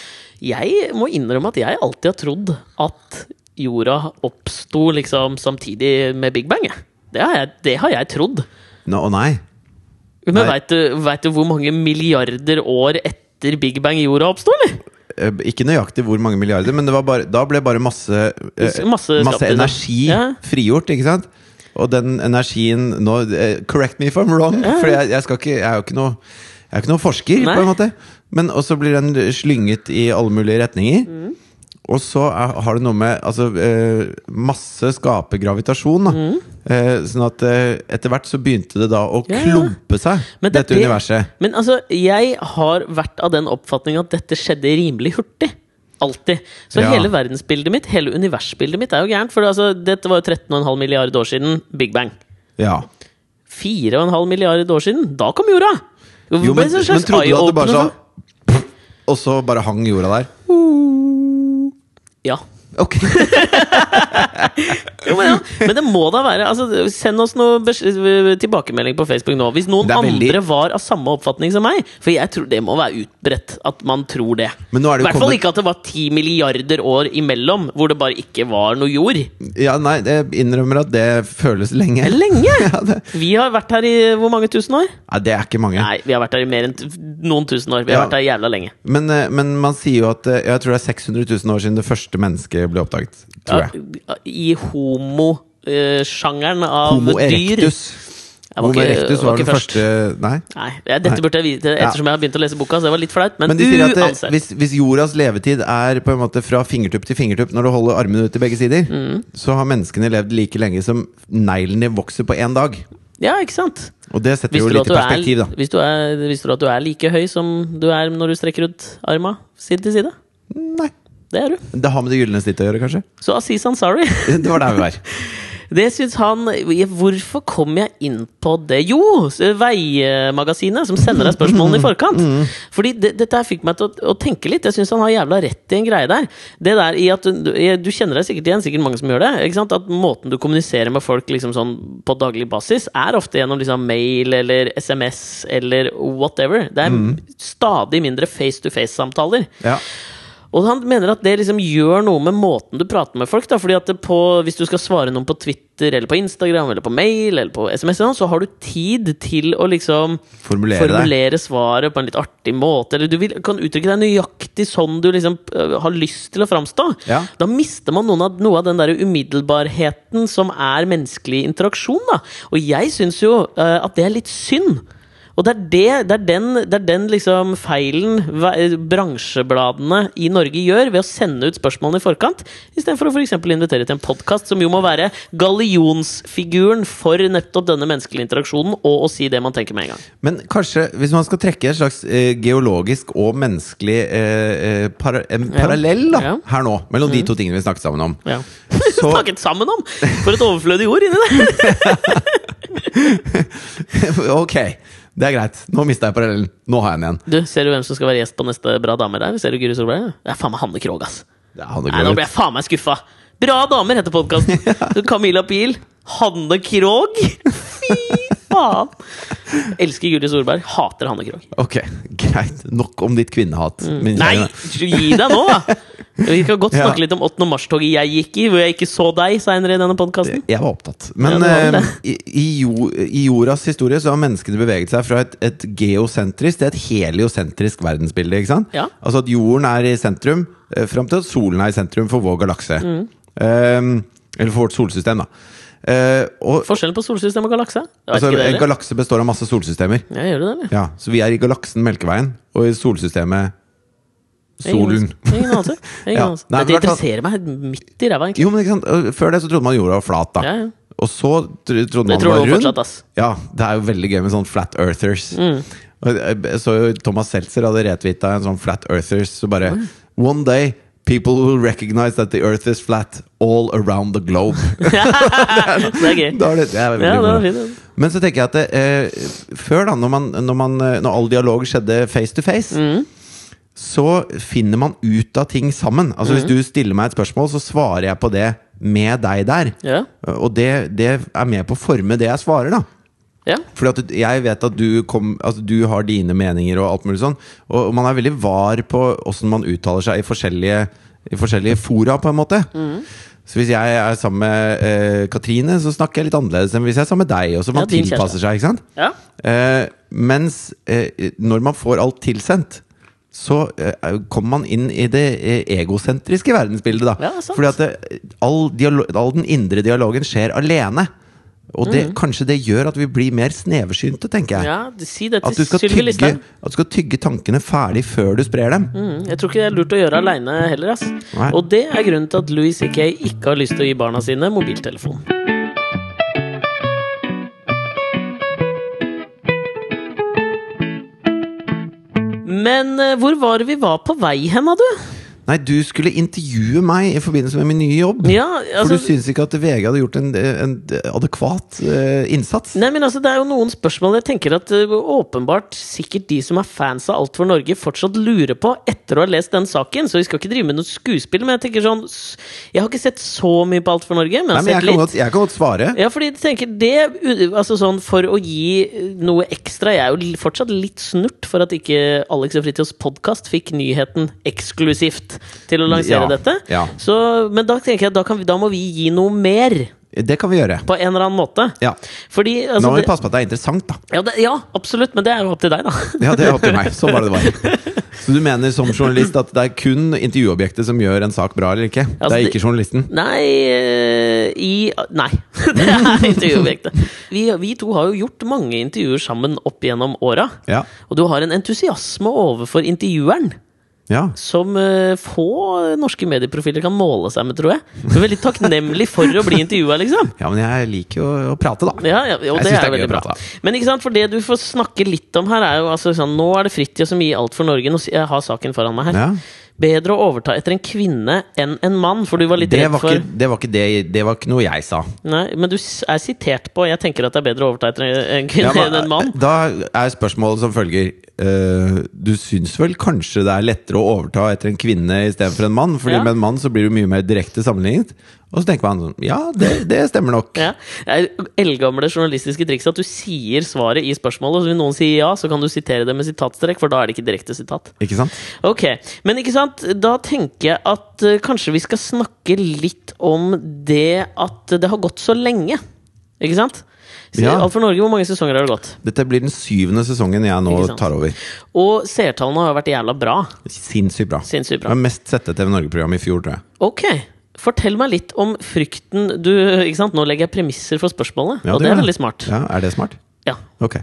Jeg må innrømme at jeg alltid har trodd at jorda oppsto liksom samtidig med Big Bang. Det har jeg, det har jeg trodd. Nå, Å nei. Men veit du, vet du hvor mange milliarder år etter Big Bang jorda oppsto, eller? Eh, Ikke nøyaktig hvor mange milliarder, men det var bare, da ble bare masse, eh, Masse masse, energi ja. frigjort, ikke sant? Og den energien nå eh, Correct me if I'm wrong, for jeg, jeg, ikke, jeg er jo ikke noe jeg er ikke noen forsker, Nei. på en måte. Men også blir den slynget i alle mulige retninger. Mm. Og så er, har det noe med altså, eh, Masse skaper gravitasjon. Da. Eh, sånn at eh, etter hvert så begynte det da å Mm. Ja, ja. klumpe seg, Men det dette det- universet. Men altså, jeg har vært av den oppfatning at dette skjedde rimelig hurtig. Alltid. Så Ja. hele verdensbildet mitt, hele universbildet mitt, er jo gærent. For altså, dette var jo 13,5 milliard år siden Big Bang. Ja. 4,5 milliard år siden, da kom jorda! Jo, men, men trodde du at det bare så Og så bare hang jorda der? Ja. Ok. Jo, men, ja. men det må da være altså, Send oss noe tilbakemelding på Facebook nå. Hvis noen veldig- andre var av samme oppfatning som meg. For jeg tror det må være utbredt at man tror det. I hvert fall kommet- ikke at det var 10 milliarder år imellom hvor det bare ikke var noe jord. Ja, nei, jeg innrømmer at det føles lenge. Lenge! Ja, det, Vi har vært her i hvor mange tusen år? nei, det er ikke mange. Nei, vi har vært her i mer enn noen tusen år. Vi har Ja. vært her jævla lenge. Men, eh, men man sier jo at eh, Jeg tror det er 600 000 år siden det første mennesket ble oppdaget. Tror jeg. Ja, I homo-sjangeren av Homo dyr. erectus. Var Homo ikke- erectus var var den først. første Nei. Nei, dette Nei. burde jeg vite ettersom jeg har begynt å lese boka. Så det var litt flaut, men, Men de sier at det, hvis, hvis jordas levetid er på en måte fra fingertupp til fingertupp når du holder armene ut til begge sider, Mm. så har menneskene levd like lenge som neglene vokser på én dag. Ja, ikke sant? Og det setter jo litt i perspektiv, er, da. visste, du du at du er like høy som du er når du strekker ut arma side til side? Nei. Det er du. Det har med det gylne snittet å gjøre, kanskje? Så Aziz Ansari Det var der vi var. Det syns han Hvorfor kom jeg inn på det? Jo! Veimagasinet, som sender deg spørsmålene i forkant. Fordi det, dette her fikk meg til å, å tenke litt. Jeg syns han har jævla rett i en greie der. Det der i at Du, du kjenner deg sikkert igjen, sikkert mange som gjør det. At måten du kommuniserer med folk liksom sånn på daglig basis, er ofte gjennom liksom mail eller SMS eller whatever. Det er stadig mindre face to face-samtaler. Ja. Og han mener at det liksom gjør noe med måten du prater med folk. Da, fordi at på, Hvis du skal svare noen på Twitter eller på Instagram eller på mail eller på SMS, så har du tid til å liksom Formulere formulere svaret på en litt artig måte. Eller du vil, kan uttrykke deg nøyaktig sånn du liksom øh, har lyst til å framstå. Ja. Da mister man av, noe av den der umiddelbarheten som er menneskelig interaksjon. Da. Og jeg syns jo uh, at det er litt synd. Og det er, det, det er den, det er den liksom feilen bransjebladene i Norge gjør ved å sende ut spørsmålene i forkant, istedenfor å for eksempel invitere til en podkast, som jo må være gallionsfiguren for nettopp denne menneskelige interaksjonen, og å si det man tenker med en gang. Men kanskje, hvis man skal trekke en slags eh, geologisk og menneskelig eh, eh, para, en Ja. parallell da, Ja. her nå, mellom de to tingene vi snakket sammen om Ja. Så, Snakket sammen om! For et overflødig ord inni der! ok, det er greit. Nå mista jeg parallellen. Nå har jeg den igjen. Du, Ser du hvem som skal være gjest på neste Bra damer der? Ser du Guri Solberg? Det er faen meg Hanne Krogh, ass. Det er Hanne det Nei, nå blir ble jeg faen meg skuffa! Bra damer heter podkasten. Camilla Pil. Hanne Krogh. Fy faen! Elsker Guri Solberg. Hater Hanne Krogh. Ok, greit. Nok om ditt kvinnehat. Mm. Nei, gi deg nå, da! Vi kan godt snakke litt om 8. mars-toget jeg gikk i, hvor jeg ikke så deg seinere i denne podkasten. Jeg var opptatt. Men Ja, var eh, i, i, i jordas historie så har menneskene beveget seg fra et, et geosentrisk til et heliosentrisk verdensbilde. ikke sant? Ja. Altså at jorden er i sentrum, eh, fram til at solen er i sentrum for vår galakse. Mm. Eh, eller for vårt solsystem, da. Uh, og, Forskjellen på solsystem og galakse? Altså, en galakse består av masse solsystemer. Ja, det. Ja, Så vi er i galaksen Melkeveien, og i solsystemet Solen. Ingen, anelse. Ja. Dette interesserer meg midt i ræva, egentlig. Jo, men ikke sant? Før det så trodde man jorda var flat, da. Ja, ja. Og så trodde man den var rund. fortsatt, ass. Ja, det er jo veldig gøy med sånn flat earthers. Mm. Jeg jeg så jo Thomas Seltzer hadde retvita en sånn flat earthers, så bare One day people will recognize that the earth is flat all around the globe. det er gøy. da er det, det er Ja, det fint. Men så tenker jeg at det, eh, før, da, når, man, når, man, når all dialog skjedde face to face, Mm. Så finner man ut av ting sammen. Altså Mm. Hvis du stiller meg et spørsmål, så svarer jeg på det med deg der. Ja. Og det, det er med på å forme det jeg svarer, da. ja. Fordi at jeg vet at du, kom, altså du har dine meninger og alt mulig sånn. Og man er veldig var på åssen man uttaler seg i forskjellige, i forskjellige fora, på en måte. Mm. Så hvis jeg er sammen med eh, Katrine, så snakker jeg litt annerledes enn hvis jeg er sammen med deg. Og så man Ja, tilpasser seg, ikke sant? ja. Eh, mens eh, når man får alt tilsendt, så eh, kommer man inn i det eh, egosentriske verdensbildet. da Ja. Fordi at det, all, dialog, all den indre dialogen skjer alene. Og det, kanskje det gjør at vi blir mer sneversynte, tenker jeg. Ja, ja, si At du, tygge, at du skal tygge tankene ferdig før du sprer dem. Mm, jeg tror ikke det er lurt å gjøre aleine heller. Og det er grunnen til at Louis C.K. ikke har lyst til å gi barna sine mobiltelefon. Men eh, hvor var det vi var på vei hen, du? Nei, du skulle intervjue meg i forbindelse med min nye jobb. Ja, For du altså, syns ikke at VG hadde gjort en, en adekvat uh, innsats? Nei, men altså, Det er jo noen spørsmål jeg tenker at uh, åpenbart sikkert de som er fans av Alt for Norge, fortsatt lurer på etter å ha lest den saken. Så vi skal ikke drive med noe skuespill. Men jeg tenker sånn Jeg har ikke sett så mye på Alt for Norge, men Nei, men jeg kan, godt, jeg kan godt svare. Ja, fordi jeg tenker det Altså sånn For å gi noe ekstra Jeg er jo fortsatt litt snurt for at ikke Alex og Fritjofs podkast fikk nyheten eksklusivt til å lansere Ja, dette. ja. Så, men da tenker jeg at da, kan vi, da må vi gi noe mer, Det kan vi gjøre. på en eller annen måte. Ja. Fordi Nå altså, må vi passe på at det er interessant, da. ja, det, ja, absolutt, men det er jo opp til deg, da. Ja, det er opp til meg. Sånn var det det var. Så du mener som journalist at det er kun intervjuobjektet som gjør en sak bra eller ikke? Altså, Det er ikke journalisten? Nei eh, i, Nei. Det er intervjuobjektet. Vi, vi to har jo gjort mange intervjuer sammen opp gjennom åra. Ja. Og du har en entusiasme overfor intervjueren ja. som eh, få norske medieprofiler kan måle seg med, tror jeg. Du er veldig takknemlig for å bli intervjua, liksom. Ja, men jeg liker jo å prate, da. Ja, ja, og Jeg det det er er gøy veldig å bra. prate, Men ikke sant, for det du får snakke litt om her, er jo altså sånn Nå er det Fridtjof som gir alt for Norge. Nå, jeg har saken foran meg her. Ja. Bedre å overta etter en kvinne enn en mann, for du var litt Det, redd var for ikke, det, var ikke det, det var ikke noe jeg sa. Nei, men du er sitert på Jeg tenker at det er bedre å overta etter en kvinne Ja, men, enn en mann. Da er spørsmålet som følger uh, Du syns vel kanskje det er lettere å overta etter en kvinne istedenfor en mann? Fordi Ja. med en mann så blir du mye mer direkte sammenlignet. Og så tenker man sånn Ja, det, det stemmer nok. Ja. Det er eldgamle journalistiske triks at du sier svaret i spørsmålet, og vil noen sier ja, så kan du sitere det med sitatstrekk, for da er det ikke direkte sitat. Ikke sant? Ok, Men ikke sant, da tenker jeg at uh, kanskje vi skal snakke litt om det at det har gått så lenge. Ikke sant? Ja. Alt for Norge, hvor mange sesonger har det gått? Dette blir den syvende sesongen jeg nå tar over. Og seertallene har vært jævla bra. Sinnssykt bra. Sinnssykt Det var mest sette TV Norge-program i fjor, tror jeg. Ok, fortell meg litt om frykten du Ikke sant, nå legger jeg premisser for spørsmålet, Ja, og det er veldig smart. Ja, Er det smart? Ja, Ok.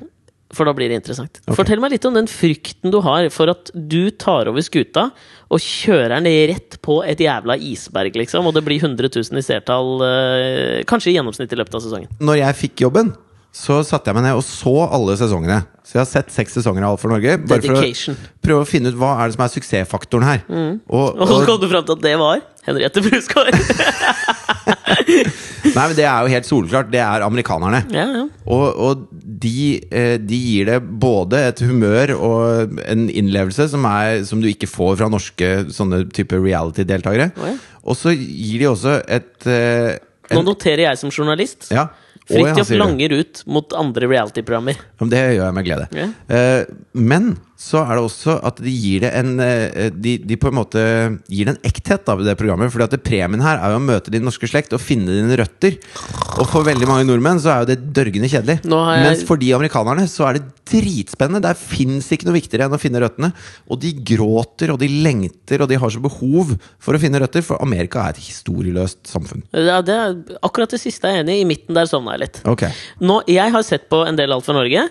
For da blir det interessant. Okay. Fortell meg litt om den frykten du har for at du tar over skuta og kjører den rett på et jævla isberg, liksom, og det blir 100 000 i seertall, eh, kanskje i gjennomsnitt i løpet av sesongen. Når jeg fikk jobben, så satte jeg meg ned og så alle sesongene. Så jeg har sett seks sesonger av Alt for Norge. Bare for å prøve å finne ut hva er det som er suksessfaktoren her. Og, Og så kom du fram til at det var Henriette Brusgaard! nei, men Det er jo helt soleklart. Det er amerikanerne. ja, ja. Og, og de, eh, de gir det både et humør og en innlevelse som, er, som du ikke får fra norske sånne type reality-deltakere. Oh, ja. Og så gir de også et en, Nå noterer jeg som journalist Ja. Fridtjof langer ut mot andre reality-programmer. Det gjør jeg med glede. Eh, men så er det også at de gir det en eh, de, de på en måte gir det en ekthet ved det programmet. Fordi at det premien her er jo å møte din norske slekt og finne dine røtter. Og for veldig mange nordmenn så er jo det dørgende kjedelig. Jeg- Mens for de amerikanerne så er det dritspennende. Der fins ikke noe viktigere enn å finne røttene. Og de gråter og de lengter og de har så behov for å finne røtter, for Amerika er et historieløst samfunn. Ja, det er, akkurat det siste jeg er enig i. I midten der sovna jeg litt. Ok Nå, jeg har sett på en del Alt for Norge,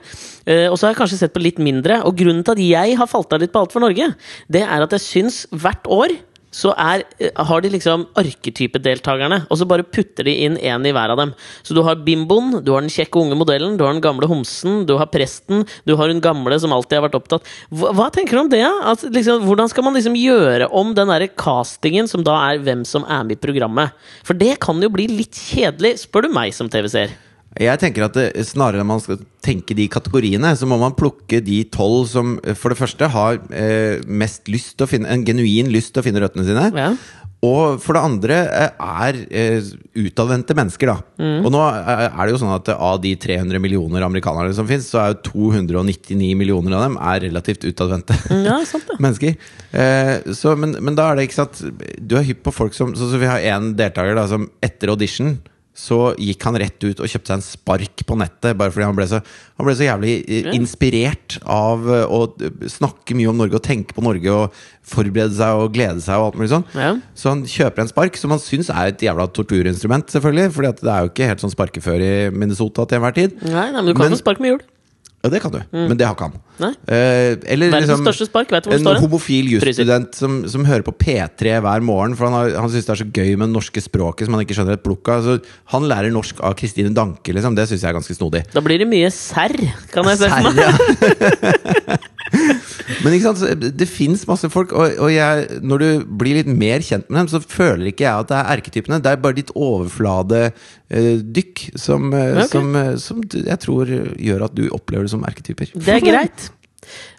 eh, og så har jeg kanskje sett på litt mindre. Og grunnen til at jeg har falt av litt på Alt for Norge, det er at jeg syns hvert år så er, eh, har de liksom arketypedeltakerne, og så bare putter de inn én i hver av dem. Så du har bimboen, du har den kjekke unge modellen, du har den gamle homsen, du har presten, du har hun gamle som alltid har vært opptatt. Hva, hva tenker du om det? At, liksom, hvordan skal man liksom gjøre om den derre castingen, som da er hvem som er med i programmet? For det kan jo bli litt kjedelig, spør du meg som TV-seer. Jeg tenker at det, Snarere enn man skal tenke de kategoriene, så må man plukke de tolv som eh, for det første har eh, mest lyst til å finne en genuin lyst til å finne røttene sine. Ja. Og for det andre eh, er eh, utadvendte mennesker, da. Mm. Og nå er det jo sånn at av de 300 millioner amerikanere som fins, så er jo 299 millioner av dem er relativt utadvendte. Ja, mennesker. Eh, så, men, men da er det ikke sant Du er hypp på folk som Sånn som vi har en deltaker da som etter audition så gikk han rett ut og kjøpte seg en spark på nettet. Bare fordi han ble så, han ble så jævlig inspirert av eh, å snakke mye om Norge og tenke på Norge og forberede seg og glede seg. og alt mulig sånn Ja. Så han kjøper en spark som han syns er et jævla torturinstrument, selvfølgelig. Fordi at det er jo ikke helt sånn sparkefør i Minnesota til enhver tid. Nei, nei, men du kan Men- få spark med hjul. Ja, det kan du, men det har ikke han. Nei. Eh, eller Verdens liksom største spark, vet du hvor det en står? homofil jusstudent som, som hører på P3 hver morgen, for han, har, han syns det er så gøy med det norske språket som han ikke skjønner et plukk av. Så han lærer norsk av Kristine Danke, liksom. Det syns jeg er ganske snodig. Da blir det mye serr, kan jeg se for meg. Men ikke sant, det fins masse folk, og, og jeg, når du blir litt mer kjent med dem, så føler ikke jeg at det er erketypene. Det er bare ditt overfladedykk som, eh, Ok. som, eh, som jeg tror gjør at du opplever det som erketyper. Det er greit.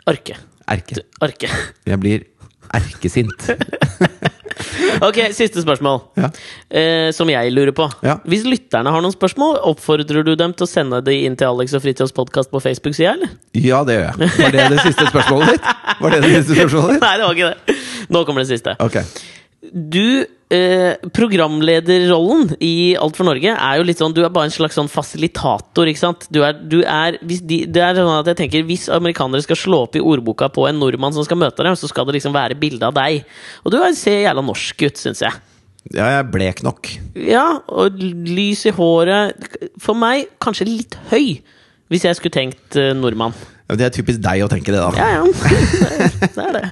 Arke. Erke. Arke. Jeg blir erkesint. Ok, siste spørsmål. Ja. Eh, som jeg lurer på. Ja. Hvis lytterne har noen spørsmål, oppfordrer du dem til å sende de inn til Alex og Fritjofs podkast på Facebook-sida, eller? Ja, det gjør jeg. Var det det siste spørsmålet ditt? Var det det siste spørsmålet ditt? Nei, det var ikke det. Nå kommer det siste. Ok. Du, eh, programlederrollen i Alt for Norge er jo litt sånn Du er bare en slags sånn fasilitator, ikke sant? Du er, du er, de, det er sånn at jeg tenker Hvis amerikanere skal slå opp i ordboka på en nordmann som skal møte dem, så skal det liksom være bilde av deg. Og du er- ser jævla norsk ut, syns jeg. Ja, jeg er blek nok. Ja, og lys i håret. For meg kanskje litt høy, hvis jeg skulle tenkt eh, nordmann. Det er typisk deg å tenke det, da. Ja, ja. Det er det.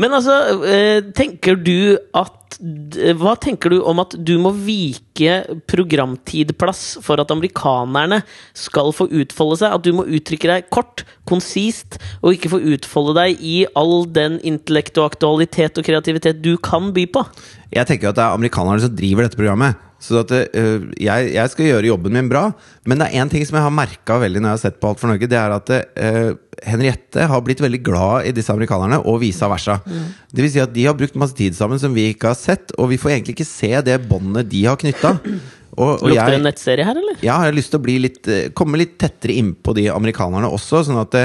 Men altså, eh, tenker du at Hva tenker du om at du må vike programtidplass for at amerikanerne skal få utfolde seg? At du må uttrykke deg kort, konsist, og ikke få utfolde deg i all den intellekt og aktualitet og kreativitet du kan by på? Jeg tenker at det er amerikanerne som driver dette programmet. Så at øh, jeg, jeg skal gjøre jobben min bra. Men det er én ting som jeg har merka veldig når jeg har sett på Alt for Norge. Det er at uh, Henriette har blitt veldig glad i disse amerikanerne, og vice versa. Det vil si at de har brukt masse tid sammen som vi ikke har sett, og vi får egentlig ikke se det båndet de har knytta. Og, og Lukter jeg, en nettserie her, eller? Ja, jeg har lyst til å bli litt, eh, komme litt tettere innpå de amerikanerne også, sånn at,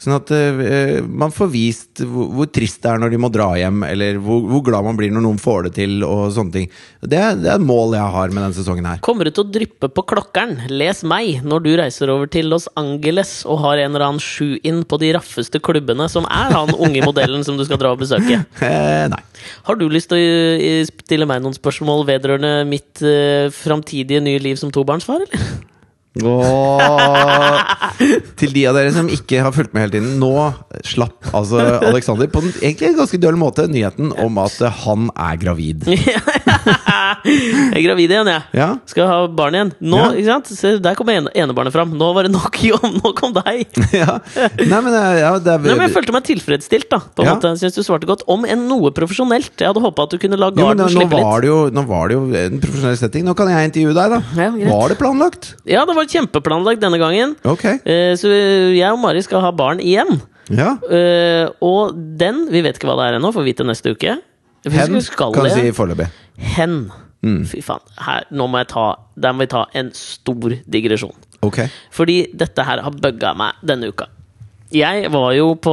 sånn at uh, man får vist hvor, hvor trist det er når de må dra hjem, eller hvor, hvor glad man blir når noen får det til, og sånne ting. Det, det er et mål jeg har med denne sesongen her. Kommer du til å dryppe på klokkeren, les meg, når du reiser over til Los Angeles og har en eller annen sju-in på de raffeste klubbene, som er han unge modellen som du skal dra og besøke? Eh, nei. Har du lyst til å stille meg noen spørsmål vedrørende mitt uh, framtidige nye liv som tobarnsfar, eller? Og til de av dere som ikke har fulgt med hele tiden, nå slapp altså Alexander på en egentlig ganske døll måte nyheten om at han er gravid. jeg er gravid igjen, jeg. Ja, Skal ha barn igjen. Nå, Ja. ikke sant? Se, der kom ene, enebarnet fram. Nå var det nok om, nå kom deg! ja. Nei, men eh, ja, det er Nei, men jeg følte meg tilfredsstilt, da. På en Ja. måte. Jeg synes du svarte godt. Om enn noe profesjonelt. Jeg hadde håpa at du kunne la garden nå, slippe litt. var det jo, nå var det jo en profesjonell setting. Nå kan jeg intervjue deg, da. Ja, var det planlagt? Ja, det var kjempeplanlagt denne gangen. Ok. Eh, Så jeg og Mari skal ha barn igjen. Ja. Uh, Og den Vi vet ikke hva det er ennå, får vi vite neste uke. Jeg Hen kan du si foreløpig. Hen. Fy faen. Her, nå må jeg ta Der må vi ta en stor digresjon. Okay. Fordi dette her har bugga meg denne uka. Jeg var jo på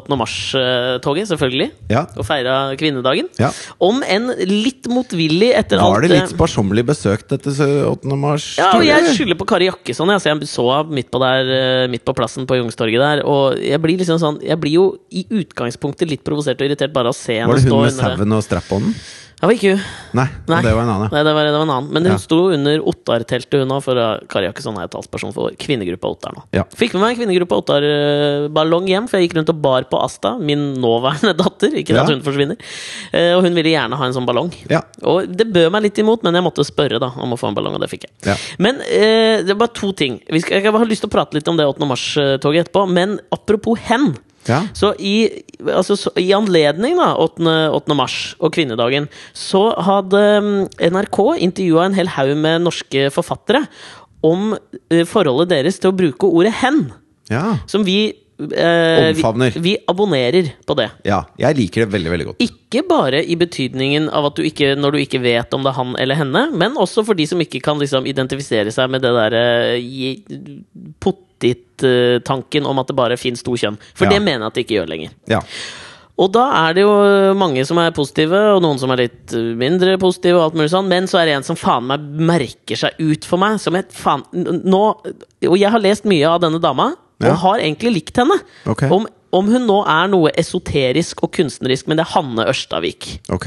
8. mars-toget, selvfølgelig, Ja. og feira kvinnedagen. Ja. Om enn litt motvillig etter alt Var det litt sparsommelig besøkt dette 8. mars? Ja, og jeg skylder på Kari Jakkesson. Jeg, så jeg så henne midt eh, midt på plassen på Youngstorget der. Og jeg blir liksom sånn Jeg blir jo i utgangspunktet litt provosert og irritert bare av å se henne Var det hun med sauen og strap-on? Det var ikke hun. Nei, Nei. det var en annen. Nei, det var, det var en annen. Men hun Ja. sto under Ottar-teltet, hun òg, for Kari Jakkesson er jo talsperson for kvinnegruppa Ottar nå. Ja. Fikk med meg en kvinnegruppa Ottar-ballong hjem, for jeg gikk rundt og bar på Asta, min nåværende datter. Ikke Ja. at hun forsvinner. Eh, og hun ville gjerne ha en sånn ballong. Ja. Og det bød meg litt imot, men jeg måtte spørre da om å få en ballong, og det fikk jeg. Ja. Men eh, det er bare to ting. Jeg har lyst til å prate litt om det 8. mars-toget etterpå, men apropos hen. Ja. Så i, altså, så, i anledning da, 8. 8. mars og kvinnedagen, så hadde mm, NRK intervjua en hel haug med norske forfattere om eh, forholdet deres til å bruke ordet 'hen', ja. som vi eh, Omfavner. Vi, vi abonnerer på det. ja. Jeg liker det veldig, veldig godt. Ikke bare i betydningen av at du ikke, når du ikke vet om det er han eller henne, men også for de som ikke kan liksom identifisere seg med det derre pottittanken om at det bare fins to kjønn. For Ja. det mener jeg at det ikke gjør lenger. Ja. Og da er det jo mange som er positive, og noen som er litt uh, mindre positive, og alt mulig sånn, men så er det en som faen meg merker seg ut for meg. Som jeg faen Nå Og jeg har lest mye av denne dama, Ja. og har egentlig likt henne. Okay. Om, om hun nå er noe esoterisk og kunstnerisk, men det er Hanne Ørstavik. Ok.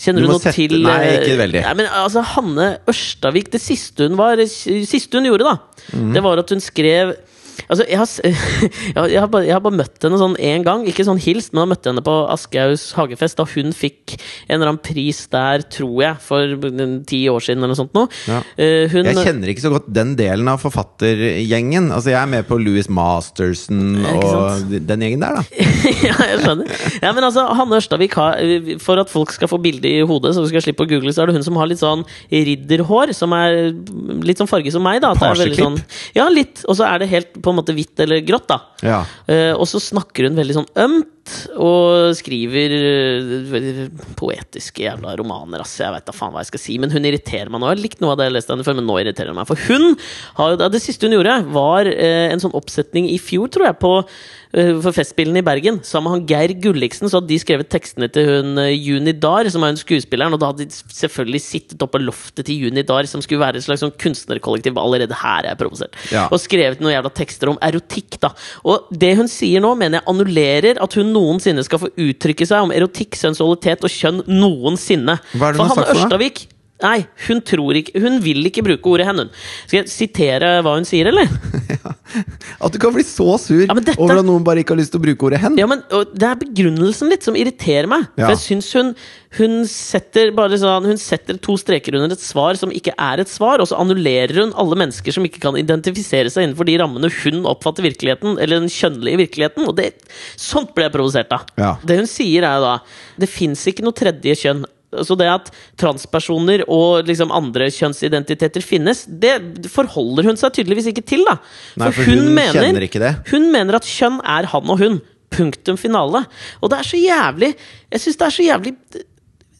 Kjenner Du du, noe sette- til Nei, eh, ikke veldig. Nei, men altså, Hanne Ørstavik, det siste hun var Siste hun gjorde, da, mm. det var at hun skrev Altså, jeg har, jeg, har, bare, jeg har bare møtt henne sånn én gang. Ikke sånn hilst, men jeg har møtt henne på Aschehougs hagefest da hun fikk en eller annen pris der, tror jeg, for ti år siden eller noe sånt Nå. Ja. Eh, hun, Jeg kjenner ikke så godt den delen av forfattergjengen. Altså Jeg er med på Louis Masterson og den gjengen der, da. ja, jeg skjønner. Ja, men altså, Hanne Ørstavik har For at folk skal få bilde i hodet, så vi skal slippe å google, så er det hun som har litt sånn ridderhår, som er litt sånn farge som meg, da. Parseklipp? Sånn, ja, litt. Og så er det helt på en måte hvitt eller grått, da. Ja. Uh, og så snakker hun veldig sånn ømt, og skriver eh, poetiske jævla romaner, ass. Jeg veit da faen hva jeg skal si, men hun irriterer meg nå. Jeg har likt noe av det jeg leste henne før, men nå irriterer hun meg. For hun har Det siste hun gjorde, var eh, en sånn oppsetning i fjor, tror jeg, på eh, for Festspillene i Bergen, sammen med han Geir Gulliksen. Så hadde de skrevet tekstene til hun Juni Dar, som er hun skuespilleren. Og da hadde de selvfølgelig sittet oppe på loftet til Juni Dar, som skulle være et slags sånn kunstnerkollektiv. Allerede her er jeg provosert. Ja. Og skrevet noen jævla tekster om erotikk, da. Og det hun sier nå, mener jeg annullerer at hun noensinne skal få uttrykke seg om erotikk, sensualitet og kjønn noensinne. Hva er det For han, sagt? Ørstavik Nei, hun tror ikke Hun vil ikke bruke ordet 'hen', hun. Skal jeg sitere hva hun sier, eller? At du kan bli så sur Ja, dette- over at noen bare ikke har lyst til å bruke ordet 'hen'. Ja, men Det er begrunnelsen litt som irriterer meg. Ja. For jeg syns hun Hun setter bare sånn Hun setter to streker under et svar som ikke er et svar, og så annullerer hun alle mennesker som ikke kan identifisere seg innenfor de rammene hun oppfatter virkeligheten, eller den kjønnlige virkeligheten. Og det, sånt ble jeg provosert av. Ja. Det hun sier, er jo da Det fins ikke noe tredje kjønn. Så det at transpersoner og liksom andre kjønnsidentiteter finnes, det forholder hun seg tydeligvis ikke til. da Nei, for hun kjenner ikke det. hun mener at kjønn er han og hun. Punktum finale. Og det er så jævlig Jeg syns det er så jævlig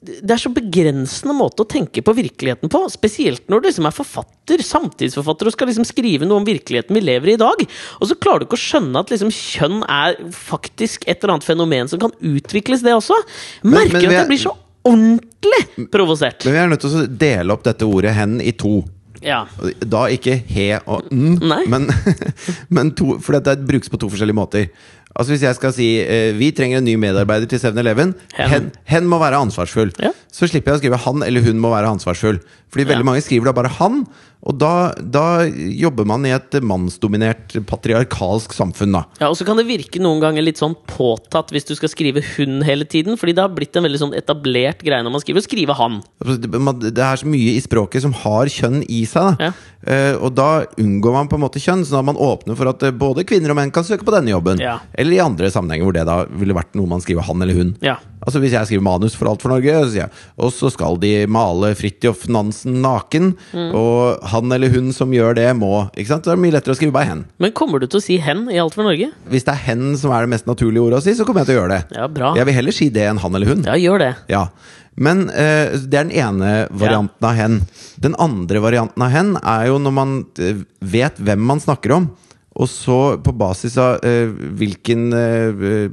det er så begrensende måte å tenke på virkeligheten på. Spesielt når du liksom er forfatter, samtidsforfatter, og skal liksom skrive noe om virkeligheten vi lever i i dag. Og så klarer du ikke å skjønne at liksom kjønn er faktisk et eller annet fenomen som kan utvikles, det også. Merker Men- men at jeg blir så ordentlig provosert. Men vi er nødt til å dele opp dette ordet 'hen' i to. Ja. Da ikke he og n, men, men to, for dette brukes på to forskjellige måter. Altså Hvis jeg skal si eh, vi trenger en ny medarbeider til 7-Eleven, Hen. hen. hen må være ansvarsfull. Ja. Så slipper jeg å skrive han eller hun må være ansvarsfull. Fordi veldig Ja. mange skriver da bare han, og da, da jobber man i et mannsdominert patriarkalsk samfunn, da. Ja, og så kan det virke noen ganger litt sånn påtatt hvis du skal skrive 'hun' hele tiden. Fordi det har blitt en veldig sånn etablert greie når man skriver 'skrive han'. Altså, det er så mye i språket som har kjønn i seg. Da. Ja. Uh, og da unngår man på en måte kjønn, sånn at man åpner for at eh, både kvinner og menn kan søke på denne jobben. Ja. Eller i andre sammenhenger hvor det da ville vært noe man skriver han eller hun. Ja. Altså Hvis jeg skriver manus for Alt for Norge, så jeg og så skal de male Fridtjof Nansen naken, og han eller hun som gjør det, må Ikke sant? Det er mye lettere å skrive bare hen. Men kommer du til å si 'hen' i Alt for Norge? Hvis det er hen som er det mest naturlige ordet å si, så kommer jeg til å gjøre det. Ja, bra. Jeg vil heller si det enn han eller hun. Ja, gjør det. Ja. Men eh, det er den ene varianten av hen. Den andre varianten av hen er jo når man eh, vet hvem man snakker om. Og så på basis av eh, hvilken, eh,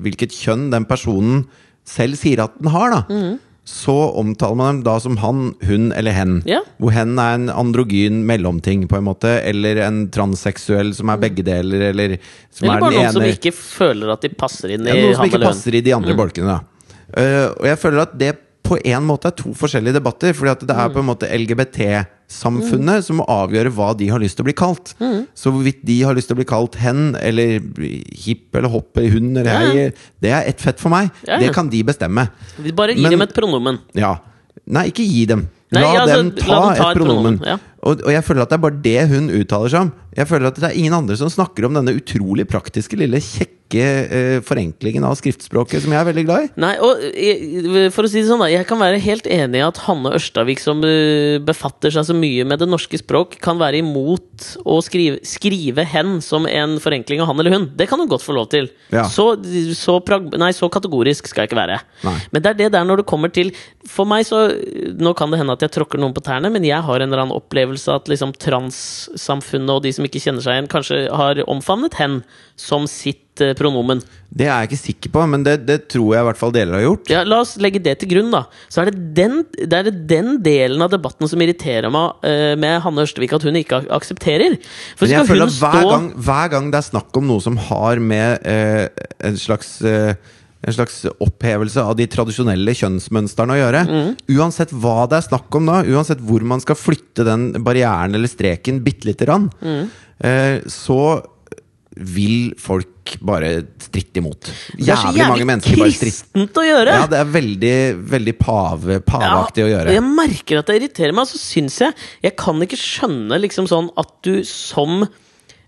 hvilket kjønn den personen selv sier at den har, da. Mm. Så omtaler man dem da som han, hun eller hen. Ja. Hvor hen er en androgyn mellomting, på en måte. Eller en transseksuell som er begge deler, eller som Eller er bare den noen som ikke føler at de passer inn i ja, noe som ikke passer i de andre bolkene. Da. Uh, og jeg føler at det på en måte er to forskjellige debatter. Fordi at det er på en måte LGBT-samfunnet som må avgjøre hva de har lyst til å bli kalt. Så hvorvidt de har lyst til å bli kalt hen, eller hipp eller hopp eller hund eller Ja, det er ett fett for meg. Ja. Det kan de bestemme. Vi Bare gi Men- dem et pronomen. Ja. Nei, ikke gi dem. Nei, La altså, dem ta, la dem ta et et pronomen. pronomen, ja. Og, og jeg føler at det er bare det hun uttaler seg om. Jeg føler at det er ingen andre som snakker om denne utrolig praktiske, lille, kjekke eh, forenklingen av skriftspråket, som jeg er veldig glad i. Nei, og jeg, for å si det sånn, da. Jeg kan være helt enig i at Hanne Ørstavik, som uh, befatter seg så mye med det norske språk, kan være imot å skrive, skrive hen som en forenkling av han eller hun. Det kan hun godt få lov til. Ja. Så, så, nei, så kategorisk skal jeg ikke være. Nei. Men det er det der når det kommer til For meg så Nå kan det hende at jeg tråkker noen på tærne, men jeg har en eller annen opplevelse at liksom transsamfunnet og de som ikke kjenner seg igjen, kanskje har omfavnet hen som sitt eh, pronomen. Det er jeg ikke sikker på, men det, det tror jeg i hvert fall deler har gjort. Ja, La oss legge det til grunn, da. Så er det den, det er den delen av debatten som irriterer meg uh, med Hanne Ørstevik, at hun ikke ak- aksepterer. For Men jeg føler at hver stå gang, hver gang det er snakk om noe som har med uh, en slags uh, en slags opphevelse av de tradisjonelle kjønnsmønstrene å gjøre. Mm. Uansett hva det er snakk om da, uansett hvor man skal flytte den barrieren eller streken bitte lite grann, Mm. eh, så vil folk bare stritte imot. Det er så Jævlig mange mennesker bare stritter. kristent å gjøre! Ja, det er veldig, veldig pave, paveaktig å gjøre. Jeg merker at det irriterer meg, så syns jeg Jeg kan ikke skjønne liksom sånn at du som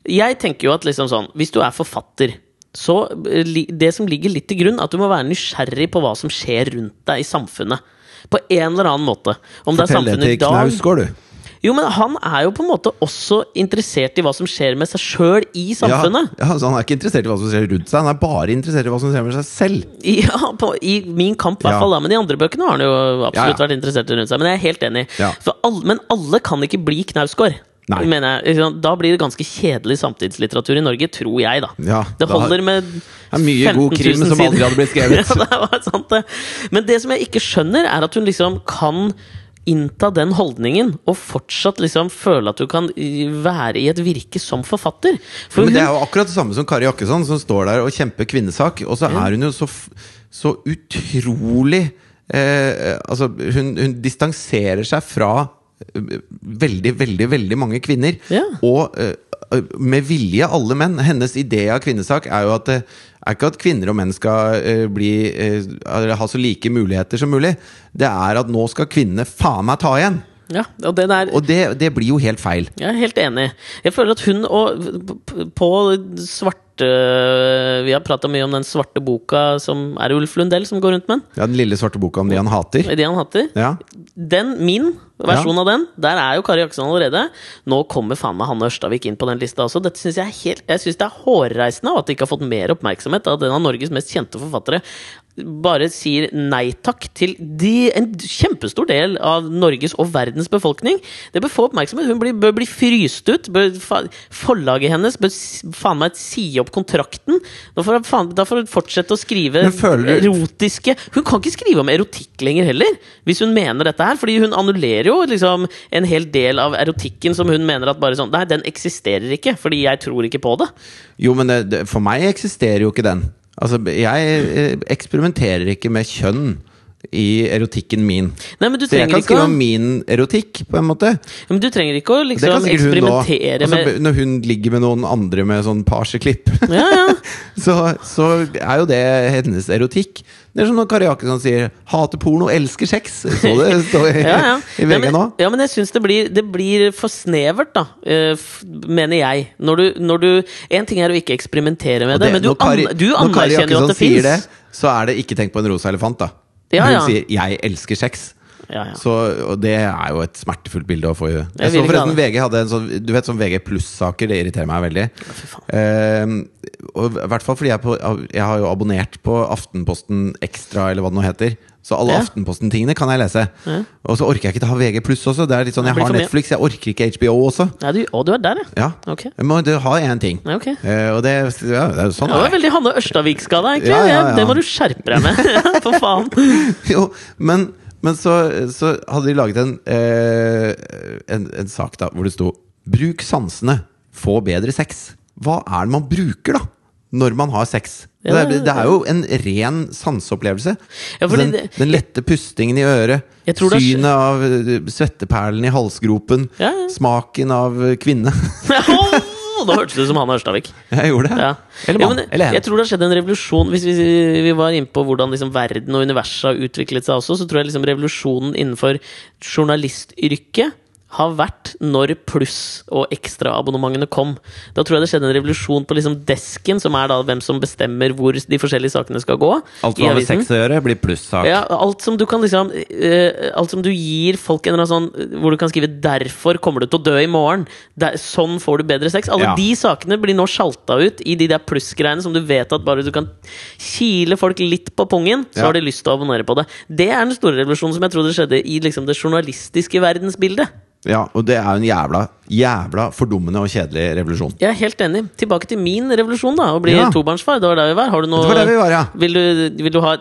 Jeg tenker jo at liksom sånn Hvis du er forfatter så eh, det som ligger litt til grunn, at du må være nysgjerrig på hva som skjer rundt deg i samfunnet. På en eller annen måte. Om det er Fortell det samfunnet til Knausgård, du. Jo, men han er jo på en måte også interessert i hva som skjer med seg sjøl i samfunnet. Ja, ja, så han er ikke interessert i hva som skjer rundt seg, han er bare interessert i hva som skjer med seg selv. Ja, på, I Min kamp, i hvert Ja. fall. Da. Men i andre bøkene har han jo absolutt Ja, ja. vært interessert i rundt seg. Men jeg er helt enig. Ja. Alle, men alle kan ikke bli Knausgård. Jeg. Da blir det ganske kjedelig samtidslitteratur i Norge, tror jeg, da. Ja, det holder med Det er mye god 15 000 krim som aldri hadde blitt skrevet. ja, det var sant, det. Men det som jeg ikke skjønner, er at hun liksom kan innta den holdningen og fortsatt liksom føle at du kan være i et virke som forfatter. For Men det er jo akkurat det samme som Kari Jakkesson, som står der og kjemper kvinnesak. Og så er hun jo så, så utrolig eh, Altså, hun, hun distanserer seg fra eh, veldig, veldig, veldig mange kvinner. Ja. Og eh, med vilje alle menn. Hennes idé av kvinnesak er jo at det er ikke at kvinner og menn skal eh, bli, eh, ha så like muligheter som mulig. Det er at nå skal kvinnene faen meg ta igjen! Ja, og det der Og det, det blir jo helt feil. Jeg er helt enig. Jeg føler at hun og På svarte Vi har prata mye om den svarte boka som er Ulf Lundell som går rundt med den. Ja, Den lille svarte boka om de han hater. Det han hater. Ja. Den, min versjon av den, der er jo Kari Jakkesson allerede. Nå kommer faen meg Hanne Ørstavik inn på den lista også. Dette synes Jeg er helt Jeg synes det er hårreisende at de ikke har fått mer oppmerksomhet. av en av Norges mest kjente forfattere bare sier nei takk til de, en kjempestor del av Norges og verdens befolkning. Det bør få oppmerksomhet. Hun blir, bør bli fryst ut. Bør, forlaget hennes bør faen meg si opp kontrakten. Da får, hun faen, da får hun fortsette å skrive føler erotiske Hun kan ikke skrive om erotikk lenger heller, hvis hun mener dette her. Fordi hun annullerer jo liksom en hel del av erotikken som hun mener at bare sånn Nei, den eksisterer ikke, fordi jeg tror ikke på det. Jo, men det, for meg eksisterer jo ikke den. Altså, jeg eh, eksperimenterer ikke med kjønn i erotikken min. Nei, men du Så jeg kan skrive om min erotikk, på en måte. Men du trenger ikke å liksom eksperimentere hun Altså, når hun ligger med noen andre med sånn parseklipp, Ja, ja. så, så er jo det hennes erotikk. Det er som når Kari Jakkesson sier 'hater porno, elsker sex'. Så det står i, Ja, ja. i VG nå. ja, men jeg syns det, blir- det blir for snevert, da. eh, mener jeg. Når du, når du En ting er å ikke eksperimentere med det, det- men du, når Kari- an, du anerkjenner jo at det sier det, så er det ikke tenk på en rosa elefant, da. Ja, Hun sier 'jeg elsker sex'. Ja, ja. Så, og det er jo et smertefullt bilde å få i Jeg Jeg så forresten VG hadde en sånn Du vet sånn VG pluss-saker, det irriterer meg veldig. Eh, og I hvert fall fordi jeg, på, jeg har jo abonnert på Aftenposten Ekstra, eller hva det nå heter. Så alle Ja. Aftenposten-tingene kan jeg lese. Ja. Og så orker jeg ikke ta VG pluss også. Det er litt sånn, Jeg har. Netflix, jeg orker ikke HBO også. Ja, du, å, du er der, ja. Ja, Ok. Jeg må du ha én ting. Okay. ok. Eh, og det, ja, det er sånn Ja, det var veldig Hanne Ørstavik-ska egentlig. Ja, ja, ja. Det må du skjerpe deg med. For faen. Jo, men, men så, så hadde de laget en, uh, en, en sak da hvor det sto 'Bruk sansene, få bedre sex'. Hva er det man bruker, da? Når man har sex? Ja, det, er, det er jo en ren sanseopplevelse. Ja, den, den lette pustingen i øret, synet av eh, svetteperlen i halsgropen, Ja, smaken av eh, kvinne. Da hørtes det ut som han Ørstavik. Jeg gjorde det. Ja. Eller mann. eller jeg tror det har skjedd en revolusjon Hvis vi, vi var inne på hvordan liksom verden og universet har utviklet seg også, så tror jeg liksom revolusjonen innenfor journalistyrket har vært når pluss- og ekstraabonnementene kom. Da tror jeg det skjedde en revolusjon på liksom desken, som er da hvem som bestemmer hvor de forskjellige sakene skal gå. Alt som har med sex å gjøre, blir plussak. Ja, alt som du kan liksom uh, Alt som du gir folk en eller annen sånn Hvor du kan skrive 'derfor kommer du til å dø i morgen'. Der, sånn får du bedre sex. Alle Ja. de sakene blir nå sjalta ut i de der plussgreiene som du vet at bare du kan kile folk litt på pungen, så Ja. har de lyst til å abonnere på det. Det er den store revolusjonen som jeg tror det skjedde i liksom det journalistiske verdensbildet. Ja, og det er jo en jævla, jævla fordummende og kjedelig revolusjon. Jeg er helt enig. Tilbake til min revolusjon, da. Å bli Ja. tobarnsfar. Det var der vi var. Har du noe Det var der vi var, ja. Vil du, vil du ha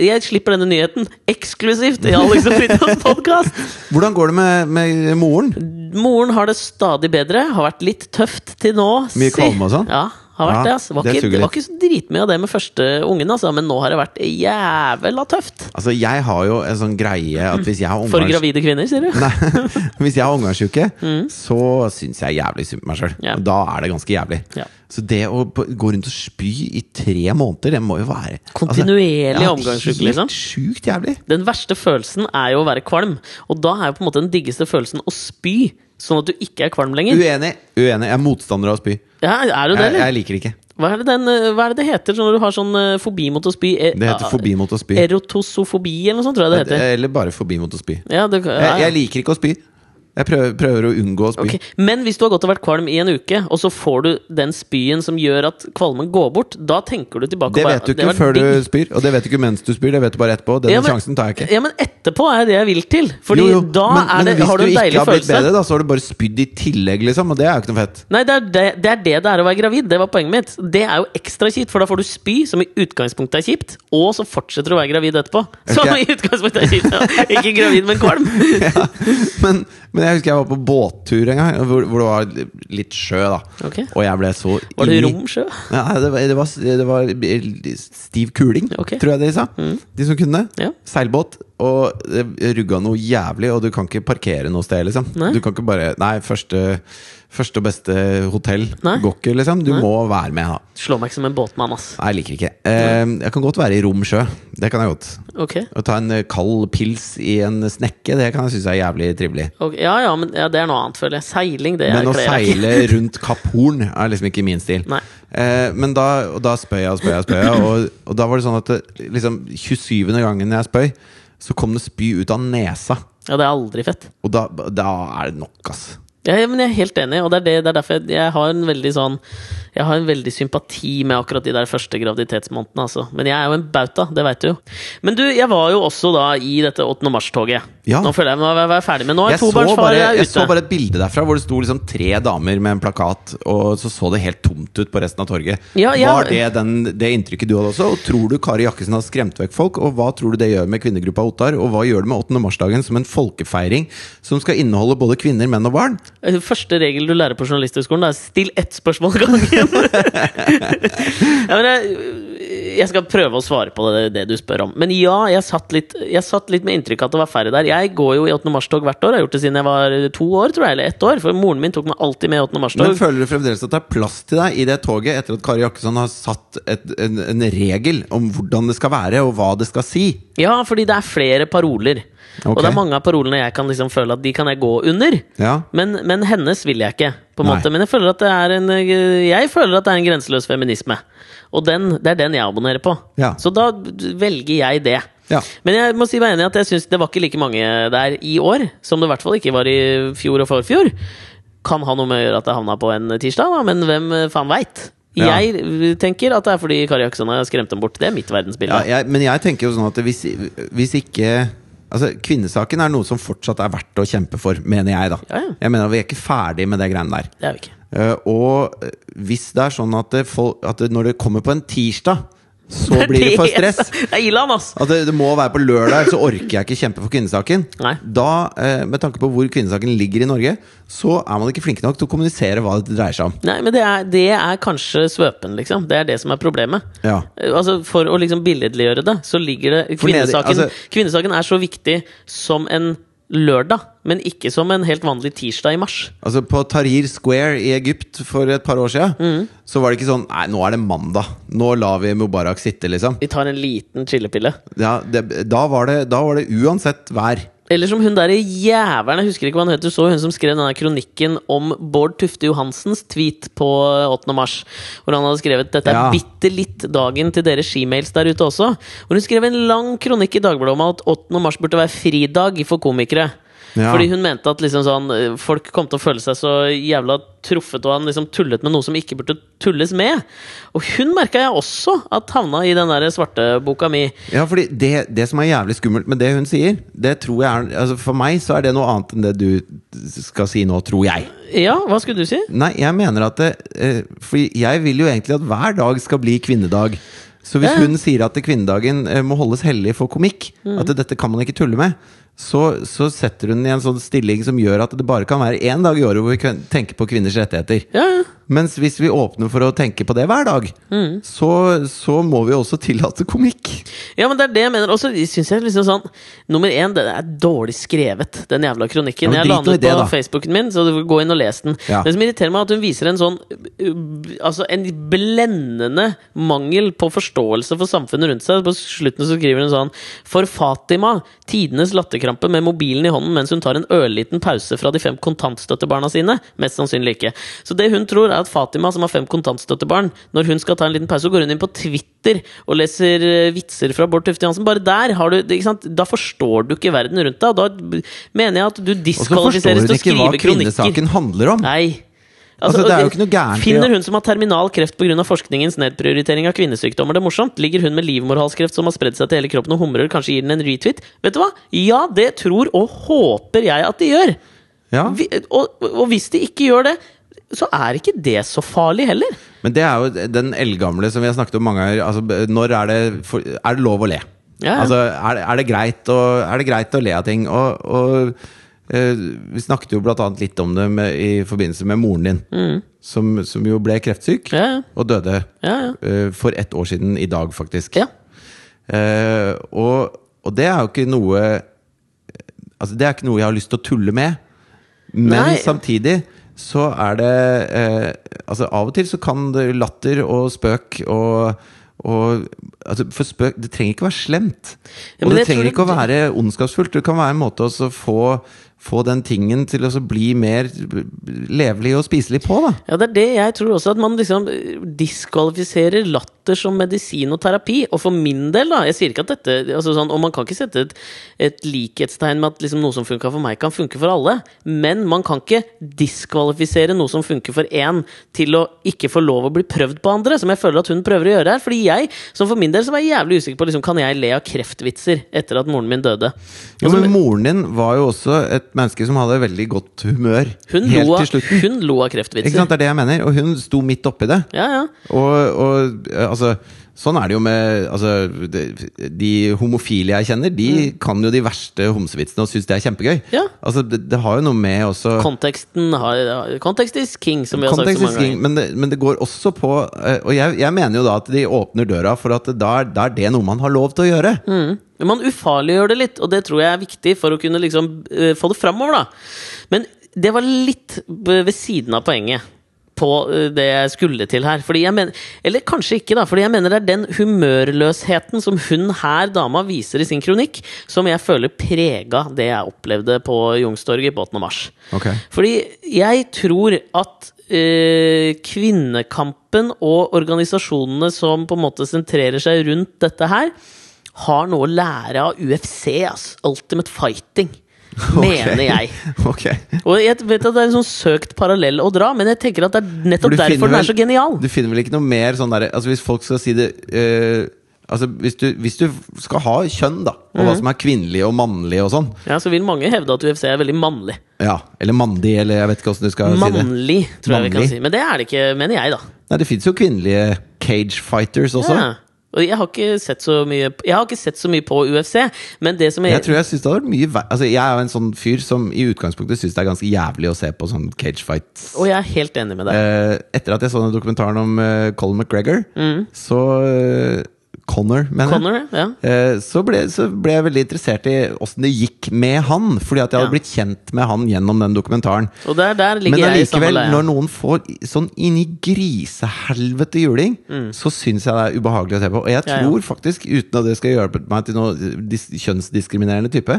Jeg slipper denne nyheten eksklusivt i Alex og Fridtjofs podkast! Hvordan går det med, med moren? Moren har det stadig bedre. Har vært litt tøft til nå. Mye kvalme og sånn? Ja, har vært Ja, det. Altså. Var det ikke, var ikke så dritmye av det med første ungen, altså, men nå har det vært jævla tøft. Altså, jeg har jo en sånn greie at hvis jeg har For gravide kvinner, sier du? Nei, hvis jeg har omgangsuke, så syns jeg jævlig synd på meg sjøl. Mm. Ja. Da er det ganske jævlig. Ja. Så det å gå rundt og spy i tre måneder, det må jo være Kontinuerlig altså, ja, omgangsuke, liksom. Sjukt jævlig. Den verste følelsen er jo å være kvalm, og da er jo på en måte den diggeste følelsen å spy. Sånn at du ikke er kvalm lenger. Uenig. Uenig. Jeg er motstander av å spy. Ja, er du det, Jeg, eller? jeg liker det ikke. Hva er det, den, eh, hva er det det heter sånn når du har sånn eh, fobi mot å spy? Er, Det heter fobi mot å spy. Erotosofobi eller noe sånt, tror jeg det heter. Eller bare fobi mot å spy. Ja, det, Jeg, ja. jeg liker ikke å spy. Jeg prøver, prøver å unngå å spy. Okay. Men hvis du har gått og vært kvalm i en uke, og så får du den spyen som gjør at kvalmen går bort, da tenker du tilbake Det vet du ikke før du spyr, og det vet du ikke mens du spyr. Det vet du bare etterpå. Den Ja, men- sjansen tar jeg ikke. Ja, men etterpå er det jeg vil til. Fordi Jo, jo, da men, men det, hvis har du en ikke har blitt følelse. bedre, da, så har du bare spydd i tillegg, liksom. Og det er jo ikke noe fett. Nei, det er det, det er det det er å være gravid. Det var poenget mitt. Det er jo ekstra kjipt, for da får du spy, som i utgangspunktet er kjipt, og så fortsetter du å være gravid etterpå. Som i utgangspunktet er kjipt. Ja. Ikke gravid, men kvalm. ja. men, men jeg husker jeg var på båttur en gang, hvor, hvor det var litt sjø, da. Ok. Og jeg ble så Var det inni- rom sjø? Ja, det, var, det, var, det var stiv kuling, okay. tror jeg de sa. De som kunne. Ja. Seilbåt. Og det rugga noe jævlig, og du kan ikke parkere noe sted, liksom. Nei. Du kan ikke bare Nei, første, første og beste hotell Nei. går ikke, liksom. Du Nei. må være med, da. Slår meg ikke som en båtmann, ass. Nei, jeg liker ikke. Eh, jeg kan godt være i rom sjø. Det kan jeg godt. Okay. Å ta en eh, kald pils i en snekke, det kan jeg synes er jævlig trivelig. Okay. Ja, ja, men ja, det er noe annet, føler jeg. Seiling, det Men å seile rundt Kapp Horn er liksom ikke min stil. Nei. Eh, men da, og da spøy jeg og spøy jeg, spøy jeg og, og da var det sånn at det, liksom 27. gangen jeg spøy, så kom det spy ut av nesa. Ja, det er aldri fett. Og da, da er det nok, ass. Ja, men jeg er helt enig, og det er, det, det er derfor jeg, jeg har en veldig sånn Jeg har en veldig sympati med akkurat de der første graviditetsmånedene, altså. Men jeg er jo en bauta, det veit du jo. Men du, jeg var jo også da i dette 8. mars-toget. Ja. Nå føler jeg meg være ferdig med Nå Jeg så, bare, jeg så bare et bilde derfra hvor det sto liksom tre damer med en plakat, og så så det helt tomt ut på resten av torget. Ja, ja. Var det den, det inntrykket du hadde også? Og tror du Kari Jakkesen har skremt vekk folk? Og hva tror du det gjør med kvinnegruppa Ottar? Og hva gjør det med 8. mars-dagen som en folkefeiring som skal inneholde både kvinner, menn og barn? Første regel du lærer på Journalisthøgskolen, er still ett spørsmål gangen. ja, men jeg, jeg skal prøve å svare på det, det du spør om. Men ja, jeg satt, litt, jeg satt litt med inntrykk av at det var færre der. Jeg går jo i 8. mars-tog hvert år. Jeg har gjort det siden jeg var to år, tror jeg, eller ett år. For moren min tok meg alltid med i 8. Mars-tog. Men føler du fremdeles at det er plass til deg i det toget etter at Kari Jakkesson har satt et, en, en regel om hvordan det skal være, og hva det skal si? Ja, fordi det er flere paroler. Og det er mange av parolene jeg kan liksom føle at de kan jeg gå under. Ja. Men, men hennes vil jeg ikke, på en Nei. måte. Men jeg føler at det er en Jeg føler at det er en grenseløs feminisme. Og den, det er den jeg abonnerer på. Ja. Så da velger jeg det. Ja. Men jeg må si meg enig at jeg synes det var ikke like mange der i år, som det i hvert fall ikke var i fjor og forfjor. Kan ha noe med å gjøre at det havna på en tirsdag, da, men hvem faen veit? Ja. Jeg tenker at det er fordi Kari Jaksson har skremt dem bort. Det er mitt verdensbilde. Ja, jeg, men jeg tenker jo sånn at hvis, hvis ikke Altså, Kvinnesaken er noe som fortsatt er verdt å kjempe for, mener jeg. da Ja, ja. Jeg mener Vi er ikke ferdig med det greiene der. Det er vi ikke. Uh, og eh, hvis det er sånn at, det, at det, når det kommer på en tirsdag, så blir det for stress. Det er ille, ass! At det, det må være på lørdag, så orker jeg ikke kjempe for kvinnesaken. Nei. Da, eh, med tanke på hvor kvinnesaken ligger i Norge, så er man ikke flinke nok til å kommunisere hva det dreier seg om. Nei, men det er, det er kanskje svøpen, liksom. Det er det som er problemet. Ja. Eh, Altså, For å liksom billedliggjøre det, så ligger det Kvinnesaken, nede- altså- kvinnesaken er så viktig som en lørdag, men ikke som en helt vanlig tirsdag i mars. Altså På Tahrir Square i Egypt for et par år siden, Mm. så var det ikke sånn Nei, nå er det mandag. Nå lar vi Mubarak sitte, liksom. Vi tar en liten chillepille. Ja, det, da, var det, da var det uansett vær. Eller som hun derre jævelen, jeg husker ikke hva han heter, så hun som skrev denne kronikken om Bård Tufte Johansens tweet på 8. mars. Hvor han hadde skrevet 'Dette er Ja. bitte litt dagen til dere shemales der ute også'. Hvor hun skrev en lang kronikk i Dagbladet om at 8. mars burde være fridag for komikere. Ja. Fordi hun mente at liksom sånn, eh, folk kom til å føle seg så jævla truffet, og han liksom tullet med noe som ikke burde tulles med. Og hun merka jeg også at havna i den der svarteboka mi. Ja, fordi det, det som er jævlig skummelt med det hun sier, det tror jeg er altså For meg så er det noe annet enn det du skal si nå, tror jeg. Ja, hva skulle du si? Nei, jeg mener at det, eh, For jeg vil jo egentlig at hver dag skal bli kvinnedag. Så hvis hun sier at kvinnedagen eh, må holdes hellig for komikk, Mm. at dette kan man ikke tulle med, så, så setter hun i en sånn stilling som gjør at det bare kan være én dag i året hvor vi kan tenke på kvinners rettigheter. Ja, ja. Mens hvis vi åpner for å tenke på det hver dag, Mm. så, så må vi også tillate komikk. Ja, men det er det jeg mener. Og så syns jeg liksom sånn Nummer én, det er dårlig skrevet, den jævla kronikken. Ja, jeg la den ut på da. Facebooken min, så du får gå inn og lese den. Ja. Det som irriterer meg, er at hun viser en sånn Altså en blendende mangel på forståelse for samfunnet rundt seg. På slutten så skriver hun sånn For Fatima, tidenes latterkrampe med mobilen i hånden mens hun tar en ørliten pause fra de fem kontantstøttebarna sine? Mest sannsynlig ikke. Så det hun tror, er at Fatima, som har fem kontantstøttebarn, når hun skal ta en liten pause, går hun inn på Twitter og leser eh, vitser fra Bård Tufte Johansen. Bare der har du? Da forstår du ikke verden rundt deg. Og da mener jeg at du diskvalifiseres Og så forstår hun ikke hva kvinnesaken handler om. Nei. Altså, er noe gærent Finner hun som har terminal kreft pga. forskningens nedprioritering av kvinnesykdommer det morsomt? Ligger hun med livmorhalskreft som har spredd seg til hele kroppen og humrer, kanskje gir den en retweet? Vet du hva? Ja, det tror og håper jeg at de gjør. Ja. Vi, og, og hvis de ikke gjør det, så er ikke det så farlig heller. Men det er jo den eldgamle som vi har snakket om mange ganger. Altså, når er det, for, er det lov å le? Ja, ja. Altså, er, det- er, det greit å, er det greit å le av ting? Og, og eh, vi snakket jo blant annet litt om det med, i forbindelse med moren din, som, som jo ble kreftsyk Mm. Ja, ja. og døde eh, for ett år siden i dag, faktisk. Ja. Eh, og, og det er jo ikke noe Altså det er ikke noe jeg har lyst til å tulle med. Men Nei. samtidig så er det eh, Altså Av og til så kan det latter og spøk og, og altså For spøk Det trenger ikke være slemt. Ja, og det trenger ikke å være ondskapsfullt. Det kan være en måte å få få den tingen til å bli mer levelig og spiselig på, da. Ja, det er det jeg tror også, at man liksom eh, diskvalifiserer latter som medisin og terapi. Og for min del, da Jeg sier ikke at dette altså sånn, Og man kan ikke sette et, et likhetstegn med at liksom noe som funka for meg, kan funke for alle. Men man kan ikke diskvalifisere noe som funker for én, til å ikke få lov å bli prøvd på andre. Som jeg føler at hun prøver å gjøre her. Fordi jeg, som for min del, så var jeg jævlig usikker på liksom, Kan jeg le av kreftvitser etter at moren min døde. Jo, Altså, men moren din var jo også et et menneske som hadde veldig godt humør Hun helt til slutten. hun lo av Ikke sant, Det er det jeg mener. Og hun sto midt oppi det. Ja, ja. Og, og eh, altså Sånn er det jo med altså, de, de homofile jeg kjenner, de kan jo de verste homsevitsene og syns det er kjempegøy. Ja. Altså, det, det har jo noe med også Konteksten har Context is king, som vi har sagt så mange ganger. men det, men det går også på eh, Og jeg, jeg mener jo da at de åpner døra for at da er, da er det noe man har lov til å gjøre. Men Man ufarliggjør det litt, og det tror jeg er viktig for å kunne liksom eh, få det framover, da. Men det var litt ved siden av poenget på eh, det jeg skulle til her. Fordi jeg mener, eller kanskje ikke, da. Fordi jeg mener det er den humørløsheten som hun her, dama, viser i sin kronikk, som jeg føler prega det jeg opplevde på Youngstorget på 8. mars. Okay. Fordi jeg tror at øh, kvinnekampen og organisasjonene som på en måte sentrerer seg rundt dette her, har noe å lære av UFC, altså. Ultimate Fighting. Mener jeg. okay. Og jeg vet at det er en sånn søkt parallell å dra, men jeg tenker at det er nettopp derfor vel, den er så genial. Du finner vel ikke noe mer sånn der, Altså Hvis folk skal si det eh, Altså hvis du, hvis du skal ha kjønn, da, og Mhm. hva som er kvinnelig og mannlig og sånn Ja, Så vil mange hevde at UFC er veldig mannlig. Ja, Eller mandig, eller jeg vet ikke åssen du skal si det. Mannlig, tror jeg vi kan si. Men det er det ikke, mener jeg, da. Nei, det fins jo kvinnelige cage fighters også. Ja. Og jeg har ikke sett så mye sett så mye på UFC, men det som Jeg tror jeg syns det hadde vært mye verre Altså Jeg er jo en sånn fyr som i utgangspunktet syns det er ganske jævlig å se på sånn cage fights. Og jeg er helt enig med deg. Eh, etter at jeg så den dokumentaren om eh, Colin McGregor, så eh, Connor, mener jeg. Mm. Connor, ja. Eh, så, ble, så ble jeg veldig interessert i åssen det gikk med han. Fordi at jeg hadde Ja. blitt kjent med han gjennom den dokumentaren. Og der, der Men jeg allikevel, når noen får sånn inni grisehelvete juling, så syns jeg det er ubehagelig å se på. Og jeg Mm. Tror faktisk, uten at det skal hjelpe meg til noe kjønnsdiskriminerende type,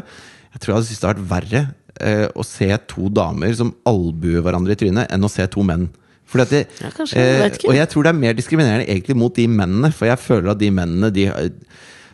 jeg tror jeg hadde syntes det hadde vært verre eh, å se to damer som albuer hverandre i trynet, enn å se to menn. Fordi at det, Ja, kanskje, jeg og jeg tror det er mer diskriminerende egentlig mot de mennene, for jeg føler at de mennene de,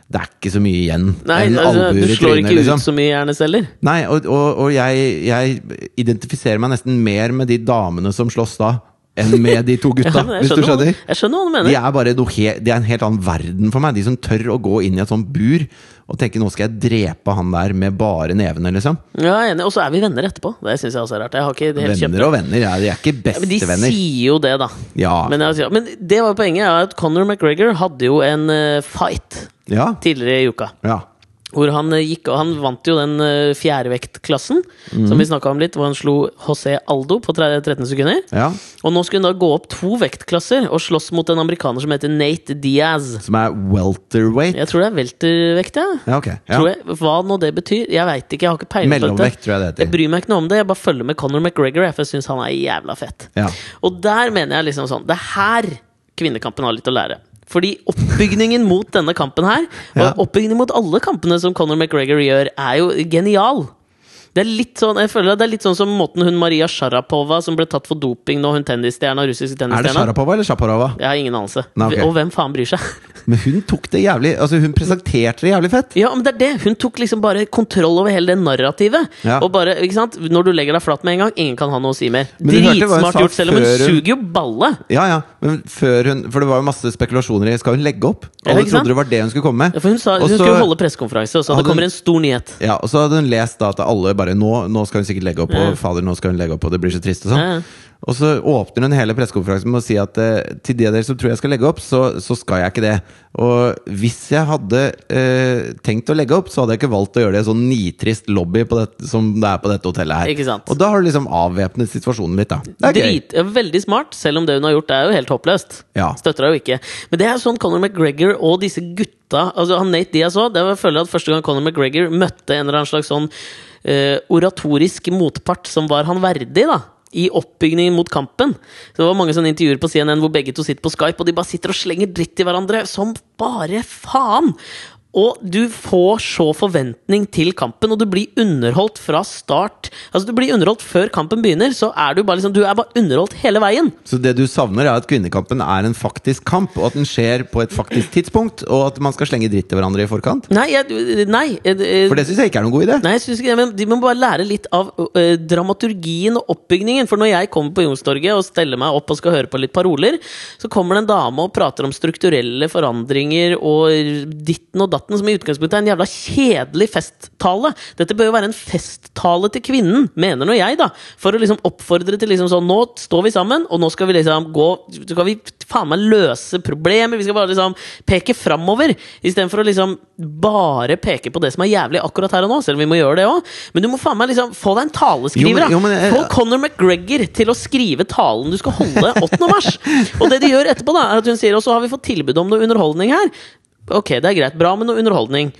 Det er ikke så mye igjen Nei, altså, du slår ikke Liksom. ut så mye hjerneceller? Nei, og, og, og jeg, jeg identifiserer meg nesten mer med de damene som slåss da, enn med de to gutta, Ja, hvis du skjønner hva- Jeg skjønner hva du De mener. er bare noe Det er en helt annen verden for meg. De som tør å gå inn i et sånt bur og tenke 'nå skal jeg drepe han der med bare nevene', liksom. Ja, enig. Og så er vi venner etterpå. Det syns jeg også er rart. Helt kjøpt Venner og venner, ja, de er ikke Ja, de sier jo det, da. Ja. Men, jeg, men det var jo poenget, at Conor McGregor hadde jo en eh, fight Ja. tidligere i uka. ja. Hvor han eh, gikk, og han vant jo den uh, fjerdevektklassen, mm. som vi snakka om litt, hvor han slo José Aldo på 13 sekunder. ja. Og nå skulle han da gå opp to vektklasser og slåss mot en amerikaner som heter Nate Diaz. Som er welterweight. Jeg tror det er weltervekt, ja. Ja, okay. Ja. Tror jeg, hva nå det betyr? Jeg veit ikke. Jeg har ikke peiling på Mellomvekt, dette. tror jeg det heter. Jeg bryr meg ikke noe om det. Jeg bare følger med Conor McGregor, for jeg syns han er jævla fett. Ja. Og der mener jeg liksom sånn Det er her kvinnekampen har litt å lære. Fordi oppbygningen mot denne kampen her, og oppbygningen mot alle kampene som Conor McGregor gjør, er jo genial. Det er litt sånn jeg føler det er litt sånn som måten hun Maria Sharapova, som ble tatt for doping nå, hun tennisstjerna, russiske Er det Sharapova eller Shaparova? Jeg har ingen anelse. Nei, okay. Og hvem faen bryr seg? Men hun tok det jævlig Altså hun presenterte det jævlig fett. Ja, men det er det! Hun tok liksom bare kontroll over hele det narrativet. Ja. Og bare, ikke sant? Når du legger deg flat med en gang, ingen kan ha noe å si mer. Dritsmart gjort, selv om hun hun- suger jo balle! Ja, ja, men før hun For det var jo masse spekulasjoner i Skal hun legge opp? Alle trodde det var det hun skulle komme med. Ja, for hun sa hun skulle holde pressekonferanse, og så det kommer en stor nyhet. Ja, Og så hadde hun lest da at alle bare Nå, nå skal hun sikkert legge opp, og fader, nå skal hun legge opp, og det blir så trist og sånn. Og så åpner hun hele pressekonferansen med å si at eh, til de av dere som tror jeg skal legge opp, så, så skal jeg ikke det. Og hvis jeg hadde eh, tenkt å legge opp, så hadde jeg ikke valgt å gjøre det i sånn nitrist lobby på det, som det er på dette hotellet her. Ikke sant? Og da har du liksom avvæpnet situasjonen litt, da. Det er gøy. Drit, ja, veldig smart, selv om det hun har gjort, er jo helt håpløst. Ja. Støtter deg jo ikke. Men det er sånn Conor McGregor og disse gutta altså han Nate Diaz òg. det var, jeg føler at Første gang Conor McGregor møtte en eller annen slags sånn uh, oratorisk motpart som var han verdig, da. I oppbygningen mot kampen. Så Det var mange sånne intervjuer på CNN hvor begge to sitter på Skype, og de bare sitter og slenger dritt i hverandre som bare faen! Og du får så forventning til kampen, og du blir underholdt fra start. Altså Du blir underholdt før kampen begynner, så er du bare liksom Du er bare underholdt hele veien. Så det du savner, er at kvinnekampen er en faktisk kamp, og at den skjer på et faktisk tidspunkt, og at man skal slenge dritt til hverandre i forkant? Nei, jeg, nei jeg, For det syns jeg ikke er noen god idé. Nei, jeg synes ikke men De må bare lære litt av uh, dramaturgien og oppbygningen. For når jeg kommer på Youngstorget og steller meg opp og skal høre på litt paroler, så kommer det en dame og prater om strukturelle forandringer og ditten og datten, som i utgangspunktet er en jævla kjedelig festtale. Dette bør jo være en festtale til kvinnen, mener nå jeg, da. For å liksom oppfordre til liksom sånn Nå står vi sammen, og nå skal vi liksom gå Skal vi faen meg løse problemer. Vi skal bare liksom peke framover, istedenfor å liksom bare peke på det som er jævlig akkurat her og nå. Selv om vi må gjøre det òg. Men du må faen meg liksom få deg en taleskriver. Jo, men- jo, men, eh, Få Conor McGregor til å skrive talen du skal holde 8. mars. Og det de gjør etterpå, da, er at hun sier Og så har vi fått tilbud om noe underholdning her. Ok, det er greit. Bra med noe underholdning.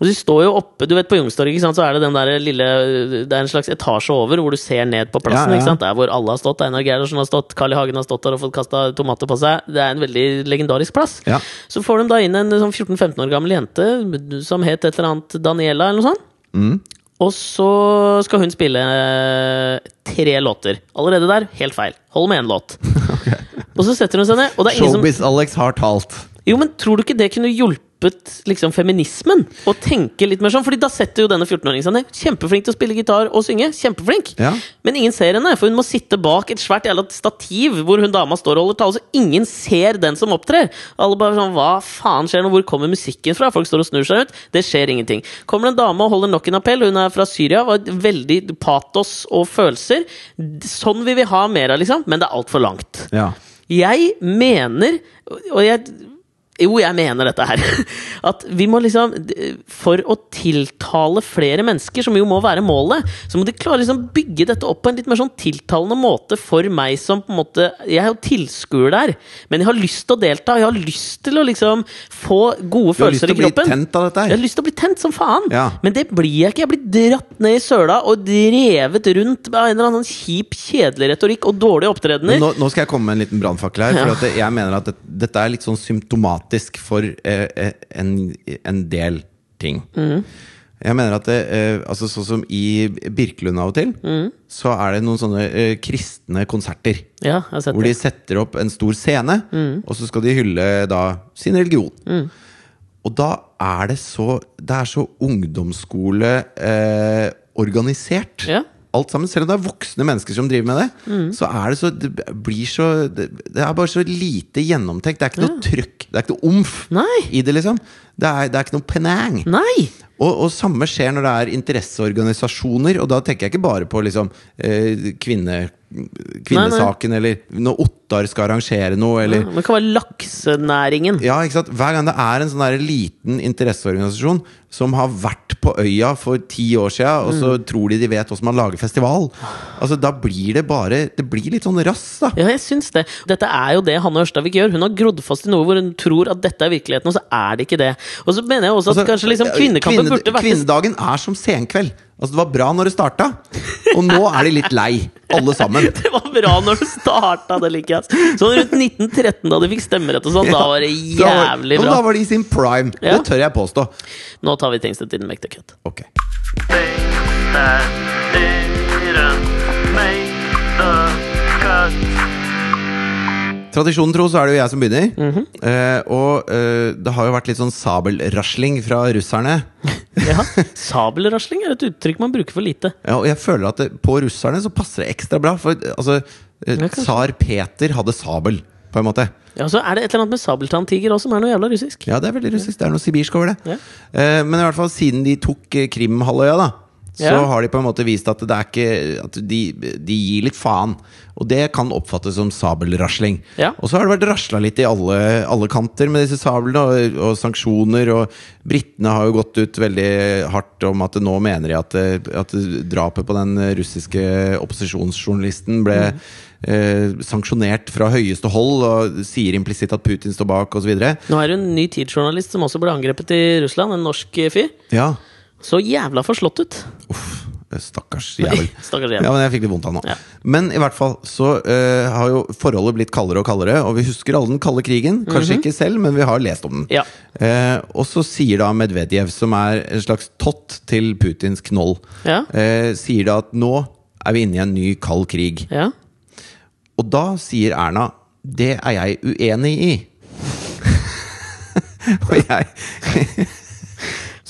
Og de står jo oppe, du vet På Youngstorget så er det den der lille Det er en slags etasje over hvor du ser ned på plassen. Ja, ja. ikke sant? Der hvor alle har stått. Einar Gerhardsen har stått, Carl I. Hagen har stått der og fått kasta tomater på seg. Det er en veldig legendarisk plass. Ja. Så får de da inn en sånn 14-15 år gammel jente som het et eller annet Daniela, eller noe sånt. Mm. Og så skal hun spille eh, tre låter. Allerede der, helt feil. Hold med én låt. Og så setter hun seg ned, og det er ingen som Showbiz-Alex har talt. Jo, men tror du ikke det kunne hjulpet liksom feminismen? Å tenke litt mer sånn? Fordi da setter jo denne 14-åringen seg ned. Kjempeflink til å spille gitar og synge. Kjempeflink. Ja. Men ingen ser henne, for hun må sitte bak et svært jævla stativ hvor hun dama står og holder tale, så ingen ser den som opptrer. Alle bare sånn Hva faen skjer nå? Hvor kommer musikken fra? Folk står og snur seg ut. Det skjer ingenting. Kommer det en dame og holder nok en appell, hun er fra Syria, var veldig patos og følelser. Sånn vil vi ha mer av, liksom. Men det er altfor langt. Ja. Jeg mener Og jeg jo, jeg mener dette her. At vi må liksom For å tiltale flere mennesker, som jo må være målet, så må de klare å liksom bygge dette opp på en litt mer sånn tiltalende måte for meg som på en måte Jeg er jo tilskuer der, men jeg har lyst til å delta. Jeg har lyst til å liksom få gode følelser i kroppen. Du har lyst til å bli tent av dette her? Jeg har lyst til å bli tent som faen, Ja. men det blir jeg ikke. Jeg blir dratt ned i søla og drevet rundt av en eller annen kjip, kjedelig retorikk og dårlige opptredener. nå, nå skal jeg komme med en liten brannfakkel her. For Ja. at jeg mener at det, dette er litt sånn symptomatisk for eh, eh, en, en del ting. Mm. Jeg mener at det, eh, altså Sånn som i Birkelund av og til, Mm. så er det noen sånne eh, kristne konserter. Ja, Hvor de setter opp en stor scene, Mm. og så skal de hylle da sin religion. Og da er det så Det er så ungdomsskoleorganisert. Eh, organisert. Ja. Alt sammen, Selv om det er voksne mennesker som driver med det, Mm. så er det så Det blir så Det, det er bare så lite gjennomtenkt. Det er ikke noe trøkk, det er ikke noe omf i det, liksom. Det er, det er ikke noe penang. Nei! Og, og samme skjer når det er interesseorganisasjoner, og da tenker jeg ikke bare på liksom eh, kvinne, kvinnesaken, eller når Ottar skal arrangere noe, eller Det kan være laksenæringen. ja, ikke sant? Hver gang det er en sånn der liten interesseorganisasjon som har vært på øya for ti år siden, og så tror de de vet hvordan man lager festival, altså da blir det bare Det blir litt sånn rass, da. Ja, jeg syns det. Dette er jo det Hanne Ørstavik gjør. Hun har grodd fast i noe hvor hun tror at dette er virkeligheten, og så er det ikke det. Og så mener jeg også at Altså, kanskje liksom kvinnekampen vært Kvinnedagen er som senkveld. Altså, det var bra når det starta, og nå er de litt lei, alle sammen. Det var bra når det starta, det liker jeg. ass. Sånn rundt 1913, da de fikk stemmerett og sånn, da var det Da var- jævlig Ja, men bra. Da var de i sin prime. Ja. Det tør jeg påstå. Nå tar vi Things That Didn't Make the Cut. Ok. Things that didn't make the cut. Tradisjonen tro så er det jo jeg som begynner. Mhm. eh, og eh, det har jo vært litt sånn sabelrasling fra russerne. Ja, Sabelrasling er et uttrykk man bruker for lite. Ja, og jeg føler at det, på russerne så passer det ekstra bra. For altså, eh, tsar Peter hadde sabel, på en måte. Ja, Så er det et eller annet med sabeltanntiger også, som er noe jævla russisk. Ja, det er veldig russisk. Det er noe sibirsk over det. Ja. Eh, men i hvert fall siden de tok eh, Krimhalvøya, da, så Ja. har de på en måte vist at det ikke At de, de gir litt faen. Og det kan oppfattes som sabelrasling. Ja. Og så har det vært rasla litt i alle, alle kanter med disse sablene og, og sanksjoner. Og britene har jo gått ut veldig hardt om at nå mener de at, at drapet på den russiske opposisjonsjournalisten ble Mm. eh, sanksjonert fra høyeste hold, og sier implisitt at Putin står bak, osv. Nå er det en ny tidsjournalist som også ble angrepet i Russland, en norsk fyr. Ja. Så jævla forslått ut. Uff, stakkars jævel. Stakkars Ja, men jeg fikk litt vondt av nå. Ja. Men i hvert fall så uh, har jo forholdet blitt kaldere og kaldere, og vi husker alle den kalde krigen. Kanskje ikke selv, men vi har lest om den. Ja. Uh, og så sier da Medvedev, som er en slags tott til Putins knoll, Ja. uh, sier da at nå er vi inne i en ny kald krig. Ja. Og da sier Erna det er jeg uenig i. og jeg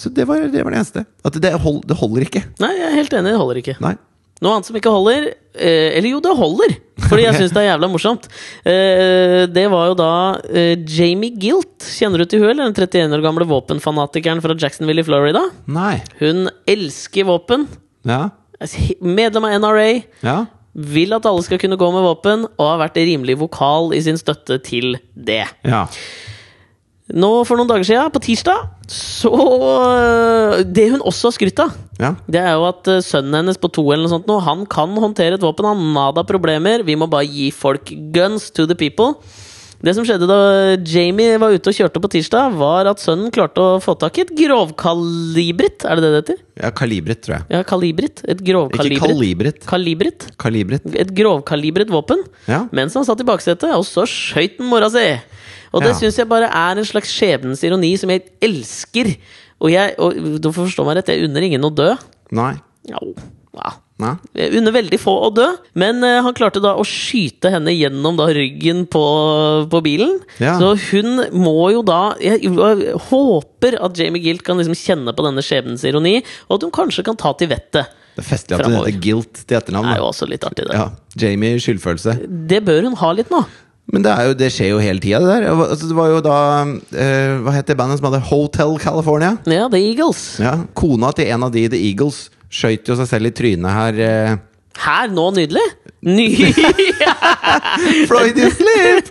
Så det var det, var det eneste. At det, hold, det holder ikke. Nei, jeg er helt enig, det holder ikke. Nei. Noe annet som ikke holder eh, Eller jo, det holder! Fordi jeg syns det er jævla morsomt. Eh, det var jo da eh, Jamie Gilt. Kjenner du til hun, eller den 31 år gamle våpenfanatikeren fra Jacksonville i Florida? Nei. Hun elsker våpen. Ja. Medlem av NRA. Ja. Vil at alle skal kunne gå med våpen, og har vært rimelig vokal i sin støtte til det. Ja. Nå For noen dager siden, på tirsdag, så Det hun også har skrytt av, Ja. det er jo at eh, sønnen hennes på to eller noe sånt nå, han kan håndtere et våpen. Han nada problemer. Vi må bare gi folk guns to the people. Det som skjedde da Jamie var ute og kjørte på tirsdag, var at sønnen klarte å få tak i et grovkalibret. Er det det det heter? ja kalibret, tror jeg. Ja, kalibret. Et Ikke grovkalibret. kalibret. Kalibret. Kalibret. Et grovkalibret våpen. Ja. Mens han satt i baksetet, og så skøyt han mora si! Og det Ja. syns jeg bare er en slags skjebnens ironi som jeg elsker. Og jeg, og du får forstå meg rett, jeg unner ingen å dø. Nei. Jau, ja. Nei. Jeg unner veldig få å dø, men uh, han klarte da å skyte henne gjennom da ryggen på, på bilen. Ja. Så hun må jo da Jeg, jeg håper at Jamie Gilt kan liksom kjenne på denne skjebnens ironi, og at hun kanskje kan ta til vettet. Det er festlig at hun heter Gilt til etternavn. Det er jo også litt artig, det. Ja. Jamie skyldfølelse. Det bør hun ha litt nå. Men det, er jo, det skjer jo hele tida, det der. Altså, det var jo da eh, Hva het det bandet som hadde Hotel California? Ja, The Eagles. Ja, Kona til en av de, The Eagles, skøyt jo seg selv i trynet her. Eh. Her nå, nydelig! Ny Freudian slip!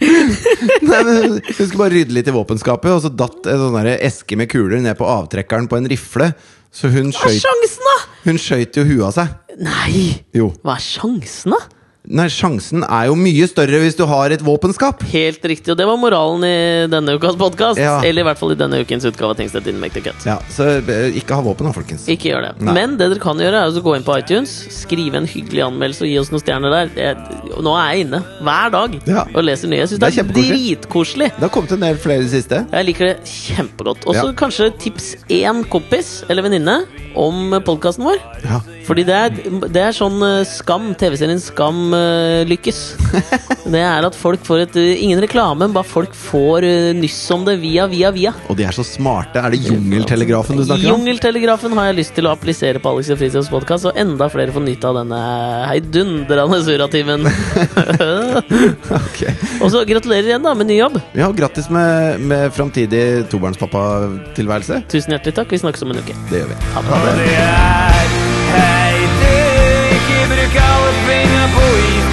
Nei, men Hun skulle bare rydde litt i våpenskapet, og så datt en sånn eske med kuler ned på avtrekkeren på en rifle. Så hun Hva er sjansen, da?! hun skøyt jo huet av seg. Nei! Jo. Hva er sjansen, da? Nei, sjansen er jo mye større hvis du har et våpenskap. Helt riktig, og det var moralen i denne ukas podkast. Ja. Eller i hvert fall i denne ukens utgave av That Didn't Make. Ja, Så eh, ikke ha våpen da, folkens. Ikke gjør det. Nei. Men det dere kan gjøre, er å gå inn på iTunes, skrive en hyggelig anmeldelse og gi oss noen stjerner der. Jeg, nå er jeg inne hver dag Ja. og leser nye. Jeg syns Det det, er er dritkoselig. Det har kommet en del flere i det siste. Jeg liker det kjempegodt. Og så kanskje tips én kompis eller venninne om podkasten vår. Ja. Fordi det er, det er sånn eh, Skam, TV-serien Skam eh, lykkes. Det er at folk får et eh, Ingen reklame, bare folk får eh, nyss om det via, via, via. Og de er så smarte. Er det Jungeltelegrafen du snakker om? Jungeltelegrafen har jeg lyst til å applisere på Alex og Fritids podkast, og enda flere får nytte av denne heidundrende suratimen. Ok. og så gratulerer igjen da med ny jobb. Ja, Grattis med, med framtidig tobarnspappatilværelse. Tusen hjertelig takk. Vi snakkes om en uke. Det gjør vi. Ha det. Og det er boy